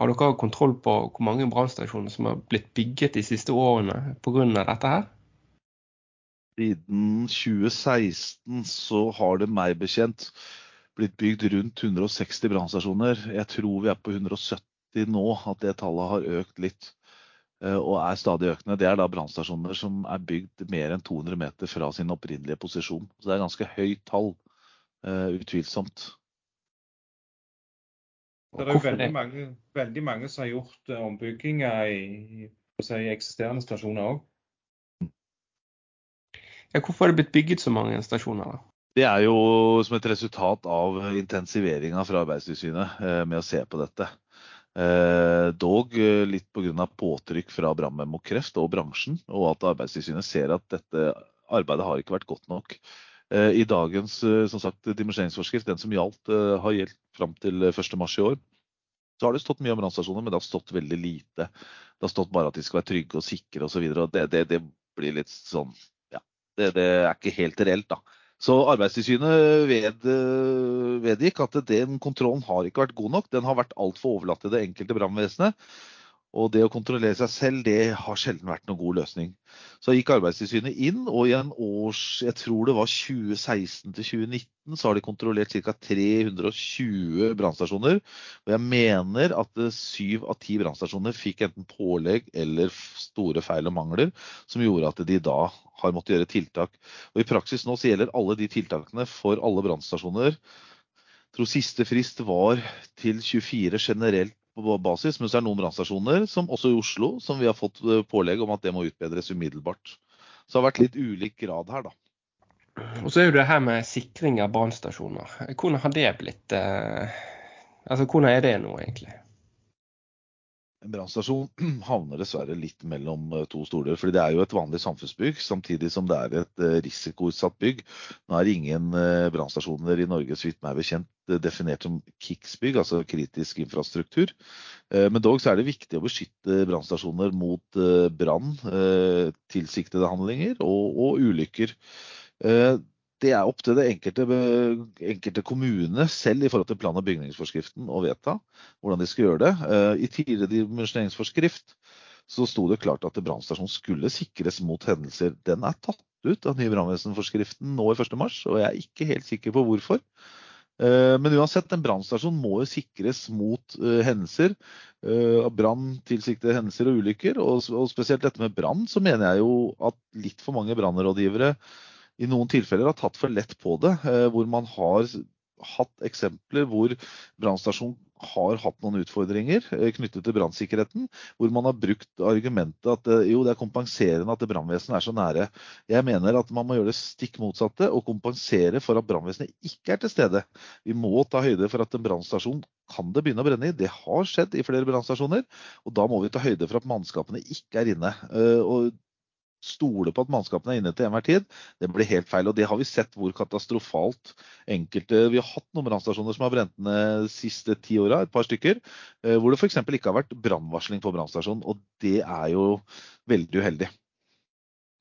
Har dere kontroll på hvor mange brannstasjoner som har blitt bygget de siste årene pga. dette her?
Siden 2016 så har det meg bekjent blitt bygd rundt 160 brannstasjoner. Jeg tror vi er på 170 nå, at det tallet har økt litt. Eh, og er stadig økende. Det er da brannstasjoner som er bygd mer enn 200 meter fra sin opprinnelige posisjon. Så det er ganske høyt tall, uh, utvilsomt.
Det er jo veldig mange, veldig mange, som har gjort uh, ombygginger i, si, eksisterende stasjoner òg.
Ja, hvorfor har det blitt bygget så mange stasjoner? da?
Det er jo som et resultat av intensiveringa fra Arbeidstilsynet uh, med å se på dette. Eh, dog eh, litt pga. påtrykk fra Brannmenn mot kreft og bransjen, og at Arbeidstilsynet ser at dette arbeidet har ikke vært godt nok. Eh, I dagens som sagt, dimensjoneringsforskrift, den som gjaldt, har gjeldt fram til 1.3 i år, så har det stått mye om brannstasjoner, men det har stått veldig lite. Det har stått bare at de skal være trygge og sikre osv. Det, det, det blir litt sånn Ja, det, det er ikke helt reelt, da. Så Arbeidstilsynet ved, vedgikk at den kontrollen har ikke vært god nok. Den har vært altfor overlatt til det enkelte brannvesenet. Og det å kontrollere seg selv, det har sjelden vært noen god løsning. Så gikk Arbeidstilsynet inn, og i en års, jeg tror det var 2016 til 2019, så har de kontrollert ca. 320 brannstasjoner. Og jeg mener at syv av ti brannstasjoner fikk enten pålegg eller store feil og mangler, som gjorde at de da har måttet gjøre tiltak. Og i praksis nå så gjelder alle de tiltakene for alle brannstasjoner. Jeg tror siste frist var til 24 generelt på basis, men så er det noen brannstasjoner, som også i Oslo, som vi har fått eh, pålegg om at det må utbedres umiddelbart. Så det har vært litt ulik grad her, da.
Og så er jo det her med sikring av brannstasjoner. Hvordan har det blitt? Eh, altså hvordan er det nå, egentlig?
En brannstasjon havner dessverre litt mellom eh, to stoler. fordi det er jo et vanlig samfunnsbygg, samtidig som det er et eh, risikoutsatt bygg. Nå er ingen eh, brannstasjoner i Norge så vidt meg bekjent definert som KIX-bygg, altså kritisk infrastruktur. Men dog så er det viktig å beskytte brannstasjoner mot brann, tilsiktede handlinger og, og ulykker det er opp til det enkelte, enkelte, kommune selv i forhold til plan- og bygningsforskriften å vedta hvordan de skal gjøre det. Eh, I tidligere dimensjoneringsforskrift så sto det klart at brannstasjonen skulle sikres mot hendelser. Den er tatt ut av nye brannvesenforskriften nå i 1.3, og jeg er ikke helt sikker på hvorfor. Eh, men uansett, en brannstasjon må jo sikres mot hendelser. Brann, tilsiktede hendelser og ulykker. Og spesielt dette med brann, så mener jeg jo at litt for mange brannrådgivere i noen tilfeller har tatt for lett på det. Eh, hvor man har hatt eksempler hvor brannstasjonen har hatt noen utfordringer eh, knyttet til brannsikkerheten. Hvor man har brukt argumentet at eh, jo, det er kompenserende at brannvesenet er så nære. Jeg mener at man må gjøre det stikk motsatte og kompensere for at brannvesenet ikke er til stede. Vi må ta høyde for at en brannstasjon kan det begynne å brenne i. Det har skjedd i flere brannstasjoner. Og da må vi ta høyde for at mannskapene ikke er inne. Og stole på at mannskapene er inne til enhver tid, det blir helt feil. Og det har vi sett hvor katastrofalt enkelte Vi har hatt noen brannstasjoner som har brent ned de siste ti åra, et par stykker, eh, hvor det f.eks. ikke har vært brannvarsling på brannstasjonen. Og det er jo veldig uheldig.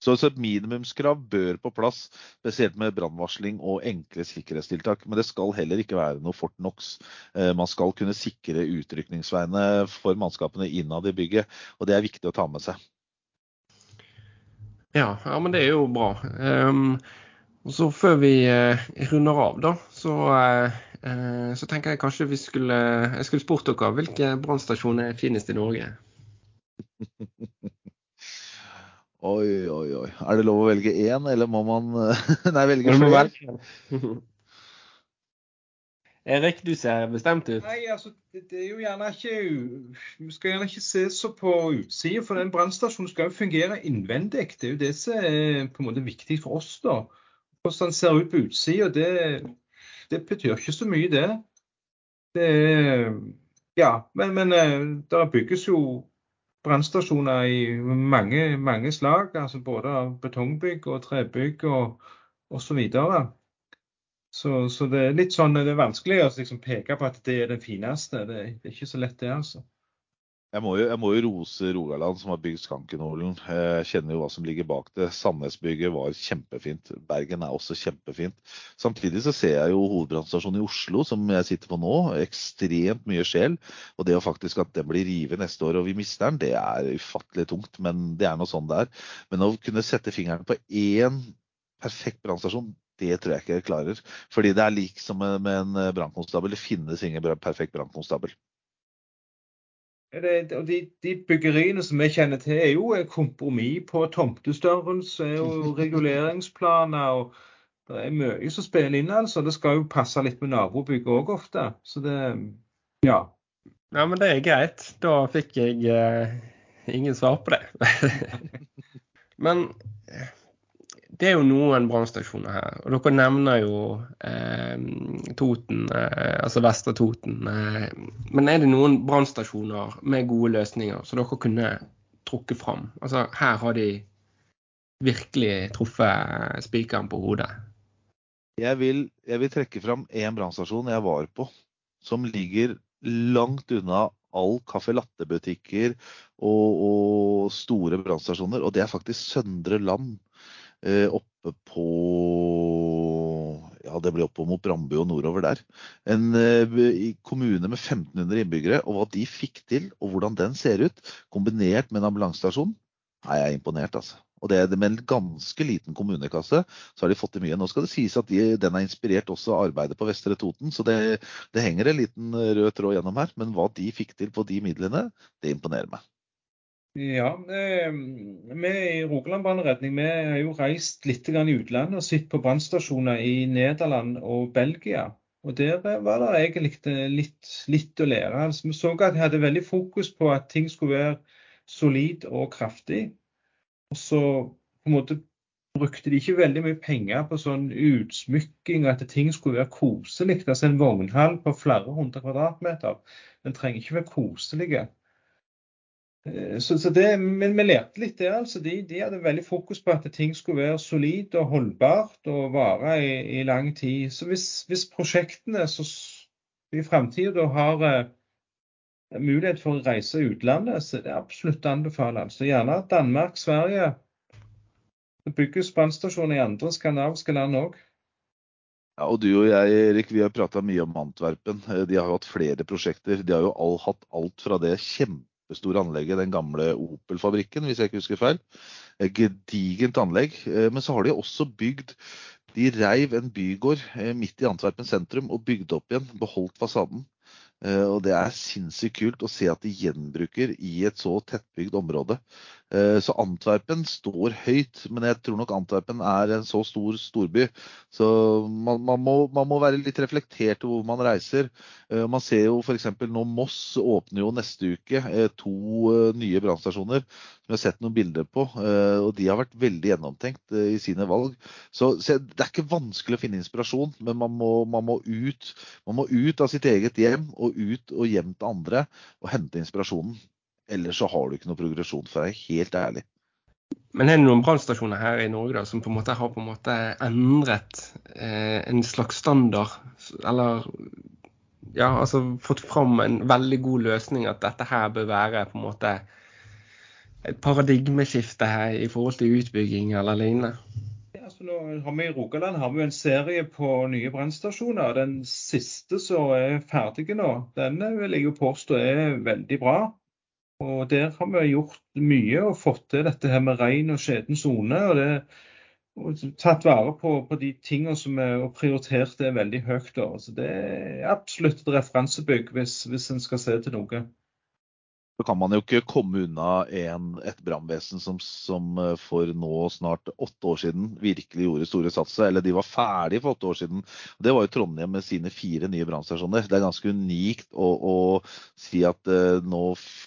Så, et minimumskrav bør på plass, spesielt med brannvarsling og enkle sikkerhetstiltak. Men det skal heller ikke være noe Fort Knox. Eh, man skal kunne sikre utrykningsveiene for mannskapene innad i bygget, og det er viktig å ta med seg.
Ja, ja, men det er jo bra. Um, og så Før vi uh, runder av, da, så, uh, så, tenker jeg kanskje vi skulle Jeg skulle spurt dere hvilke brannstasjoner er finest i Norge?
oi, oi, oi. Er det lov å velge én, eller må man Nei, velge flere?
Erik, du ser bestemt ut.
Nei, altså, det, er jo gjerne ikke Vi skal gjerne ikke se så på utsida, for den brannstasjonen skal jo fungere innvendig. Det er jo det som er på en måte viktig for oss, da. Hvordan den ser ut på utsida, det, det, betyr ikke så mye, det. Det Ja, men, men eh, det bygges jo brannstasjoner i mange, mange slag. altså Både av betongbygg og trebygg og osv. Så, så, det er litt sånn, det er vanskelig å liksom peke på at det er den fineste. Det, det er ikke så lett, det, altså.
Jeg må, jo, jeg må, jo, rose Rogaland, som har bygd Skankenålen. Jeg kjenner jo hva som ligger bak det. Sandnesbygget var kjempefint. Bergen er også kjempefint. Samtidig så ser jeg jo hovedbrannstasjonen i Oslo, som jeg sitter på nå, ekstremt mye sjel. Og det å faktisk at den blir revet neste år og vi mister den, det er ufattelig tungt. Men det er noe sånn det er. Men å kunne sette fingeren på én perfekt brannstasjon, det tror jeg ikke jeg klarer. Fordi det er lik som med en brannkonstabel. Det finnes ingen perfekt brannkonstabel
de, de, byggeriene som vi kjenner til, er jo kompromiss på tomtestørrelse og reguleringsplaner. og Det er mye som spiller inn. altså. Det skal jo passe litt med nabobygget òg ofte. Så det ja.
Ja, men det er greit. Da fikk jeg eh, ingen svar på det. men det er jo noen brannstasjoner her. Og dere nevner jo eh, Toten, eh, altså Vestre Toten. Eh, men er det noen brannstasjoner med gode løsninger som dere kunne trukket fram? Altså her har de virkelig truffet spikeren på hodet.
Jeg vil, jeg vil trekke fram én brannstasjon jeg var på, som ligger langt unna all caffè latte-butikker og, og, store brannstasjoner. Og det er faktisk Søndre Land oppe på ja, det blir oppe mot Brandbu og nordover der. En eh, kommune med 1500 innbyggere, og hva de fikk til, og hvordan den ser ut, kombinert med en ambulansestasjon, er jeg imponert, altså. Og det, Med en ganske liten kommunekasse så har de fått til mye. Nå skal det sies at de, den er inspirert også arbeidet på Vestre Toten, så det, det henger en liten rød tråd gjennom her. Men hva de fikk til på de midlene, det imponerer meg.
Ja, vi i Rogaland brannredning vi har jo reist litt i utlandet og sett på brannstasjoner i Nederland og Belgia. Og Der var det egentlig litt, litt å lære. Altså, vi så at de hadde veldig fokus på at ting skulle være solid og kraftig. Og så på en måte brukte de ikke veldig mye penger på sånn utsmykking, at ting skulle være koselig. Altså En vognhall på flere hundre kvadratmeter, den trenger ikke være koselige. Eh, så, så det, men vi lærte litt der. altså. De, de, hadde veldig fokus på at ting skulle være solid og holdbart og vare i, i lang tid. Så hvis, hvis prosjektene så, i framtida har uh, mulighet for å reise utlandet, så det er absolutt anbefalende. Så gjerne Danmark, Sverige. Det bygges brannstasjoner i andre skandinaviske land òg.
Ja, og Du og jeg Erik, vi har prata mye om Antwerpen. Eh, de har jo hatt flere prosjekter. De har jo all, hatt alt fra det kjempe kjempestore anlegget, den gamle Opel-fabrikken, hvis jeg ikke husker feil. Et gedigent anlegg. Eh, men så har de også bygd De reiv en bygård eh, midt i Antwerpen sentrum og bygde opp igjen. Beholdt fasaden. Eh, og det er sinnssykt kult å se at de gjenbruker i et så tettbygd område. Eh, så Antwerpen står høyt, men jeg tror nok Antwerpen er en så stor storby. Så man, man, må, man må, være litt reflektert over hvor man reiser. Eh, man ser jo f.eks. nå Moss åpner jo neste uke eh, to nye brannstasjoner som jeg har sett noen bilder på. Og de har vært veldig gjennomtenkt i sine valg. Så, så det er ikke vanskelig å finne inspirasjon, men man må, man må, ut, man må ut av sitt eget hjem og ut og hjem til andre og hente inspirasjonen. Ellers så har du ikke noe progresjon, for å være helt ærlig.
Men er det noen brannstasjoner her i Norge da, som på en måte har på en måte endret eh, en slags standard? Eller ja, altså fått fram en veldig god løsning at dette her bør være på en måte et paradigmeskifte her i forhold til utbygging eller lignende?
Ja, altså nå har vi I Rogaland har vi en serie på nye brannstasjoner. Den siste som er ferdig nå, den vil jeg jo påstå er veldig bra. Og Der har vi gjort mye og fått til dette her med ren og skjeden sone. Og, og tatt vare på, på de tingene som er prioritert er veldig høyt. Da. Så Det er absolutt et referansebygg hvis, hvis en skal se til noe
så kan man jo ikke komme unna en, et brannvesen som, som, eh, for nå snart åtte år siden virkelig gjorde store satser. Eller de var ferdige for åtte år siden. Det var jo Trondheim med sine fire nye brannstasjoner. Det er ganske unikt å, å si at uh, nå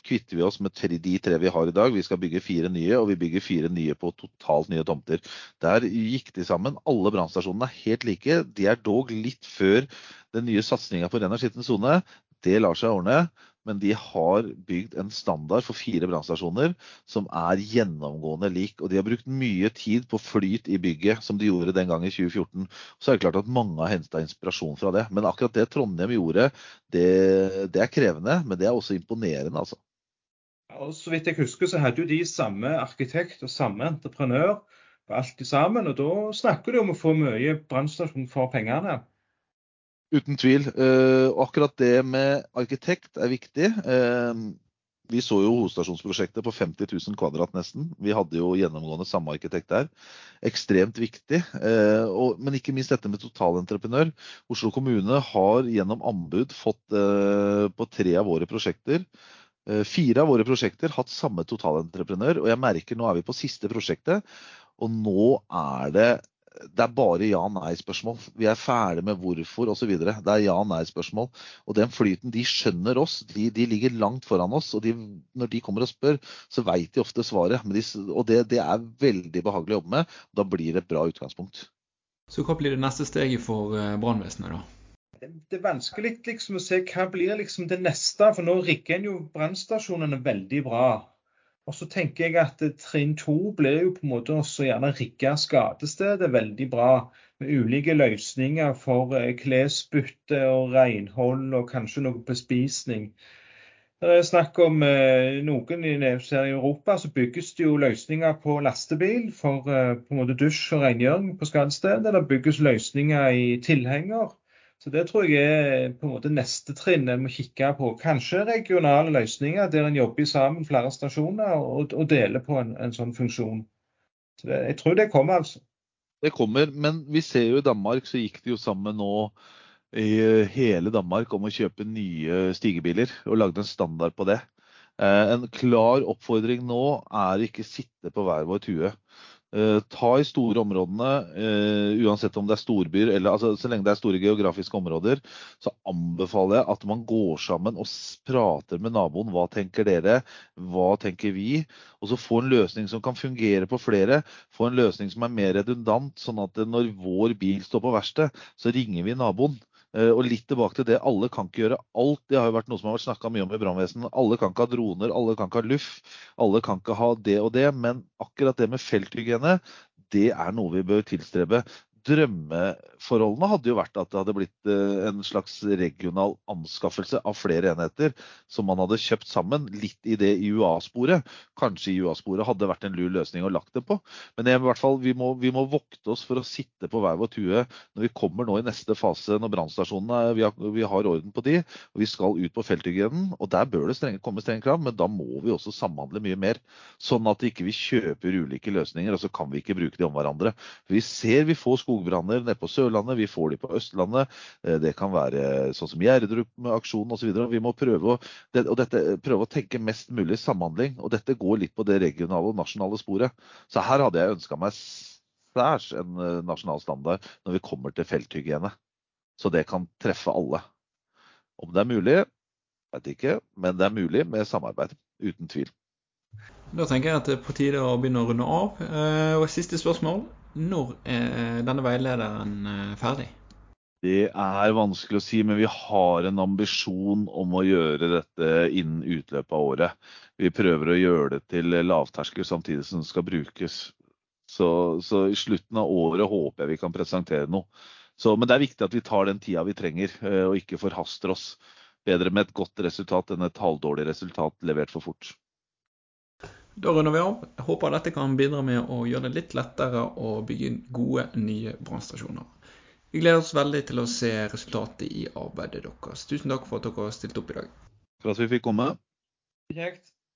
kvitter vi oss med tre, de tre vi har i dag. Vi skal bygge fire nye, og vi bygger fire nye på totalt nye tomter. Der gikk de sammen. Alle brannstasjonene er helt like. De er dog litt før den nye satsinga på ren og skitten sone. Det lar seg ordne men de har bygd en standard for fire brannstasjoner som er gjennomgående lik. Og de har brukt mye tid på flyt i bygget, som de gjorde den gang i 2014. Så er det klart at mange har henta inspirasjon fra det. Men akkurat det Trondheim gjorde, det, det, er krevende, men det er også imponerende, altså.
og Så vidt jeg husker, så hadde jo de samme arkitekt og samme entreprenør på alt sammen. Og da snakker du om å få mye brannstasjon for pengene.
Uten tvil. Uh, akkurat det med arkitekt er viktig. Uh, vi så jo hovedstasjonsprosjektet på 50 000 kvadrat nesten. Vi hadde jo gjennomgående samme arkitekt der. Ekstremt viktig. Og, men ikke minst dette med totalentreprenør. Oslo kommune har gjennom anbud fått på tre av våre prosjekter Fire av våre prosjekter hatt samme totalentreprenør, og jeg merker nå er vi på siste prosjektet, og nå er det det er bare ja-nei-spørsmål. Vi er ferdig med hvorfor osv. Det er ja-nei-spørsmål. Og den flyten, de skjønner oss. De, de ligger langt foran oss. Og de, når de kommer og spør, så veit de ofte svaret. De, og det, det, er veldig behagelig å jobbe med. Da blir det et bra utgangspunkt.
Så hva blir det neste steget for eh, brannvesenet, da?
Det, det, er vanskelig liksom, å se hva blir liksom det neste. For nå rigger en jo brannstasjonene veldig bra. Og så tenker jeg at trinn to blir jo på en måte også gjerne rigge skadestedet veldig bra. Med ulike løsninger for eh, klesbytte og renhold og kanskje noe bespisning. Det er snakk om eh, noen i, Europa så bygges det jo løsninger på lastebil for eh, på en måte dusj og rengjøring på skadestedet. Det bygges løsninger i tilhenger. Så Det tror jeg er på en måte neste trinn en må kikke på. Kanskje regionale løsninger der en jobber sammen flere stasjoner og, og deler på en, en sånn funksjon. Så det, Jeg tror det kommer, altså.
Det kommer, men vi ser jo i Danmark så gikk de jo sammen nå i hele Danmark om å kjøpe nye stigebiler og lagde en standard på det. Eh, en klar oppfordring nå er ikke sitte på hver vår tue. Uh, ta i store områdene, uh, uansett om det er storbyer eller altså, så lenge det er store geografiske områder, så anbefaler jeg at man går sammen og prater med naboen. Hva tenker dere? Hva tenker vi? Og så få en løsning som kan fungere på flere. Få en løsning som er mer redundant, sånn at når vår bil står på verksted, så ringer vi naboen. Eh, og litt tilbake til det, alle kan ikke gjøre alt. Det har jo vært noe som har vært snakka mye om i brannvesenet. Alle kan ikke ha droner, alle kan ikke ha luff, alle kan ikke ha det og det. Men akkurat det med felthygiene, det er noe vi bør tilstrebe drømmeforholdene hadde jo vært at det hadde blitt eh, en slags regional anskaffelse av flere enheter som man hadde kjøpt sammen, litt i det IUA-sporet. Kanskje IUA-sporet hadde vært en lur løsning å lagt det på. Men i hvert fall, vi må, vi må, vokte oss for å sitte på hver vår tue når vi kommer nå i neste fase, når brannstasjonene vi, vi, har orden på de, og vi skal ut på felthygienen. Og der bør det strenge, komme strenge krav, men da må vi også samhandle mye mer. Sånn at ikke vi ikke kjøper ulike løsninger, og så kan vi ikke bruke de om hverandre. Vi ser vi får skog skogbranner nede på Sørlandet, vi får de på Østlandet. Eh, det kan være sånn som Gjerdrup-aksjonen osv. Vi må prøve å, og dette, prøve å tenke mest mulig samhandling. Og dette går litt på det regionale og nasjonale sporet. Så her hadde jeg ønska meg særs en eh, nasjonal standard når vi kommer til felthygiene. Så det kan treffe alle. Om det er mulig, vet ikke, men det er mulig med samarbeid. Uten tvil.
Da tenker jeg at det er på tide å begynne å runde av. Eh, og Siste spørsmål. Når er denne veilederen eh, ferdig?
Det er vanskelig å si, men vi har en ambisjon om å gjøre dette innen utløpet av året. Vi prøver å gjøre det til lavterskel samtidig som det skal brukes. Så, så, i slutten av året håper jeg vi kan presentere noe. Så, men det er viktig at vi tar den tida vi trenger, eh, og ikke forhaster oss. Bedre med et godt resultat enn et halvdårlig resultat levert for fort.
Da runder vi av. Jeg håper dette kan bidra med å gjøre det litt lettere å bygge gode, nye brannstasjoner. Vi gleder oss veldig til å se resultatet i arbeidet deres. Tusen takk for at dere stilte opp i dag.
For at vi fikk komme.
Kjekt.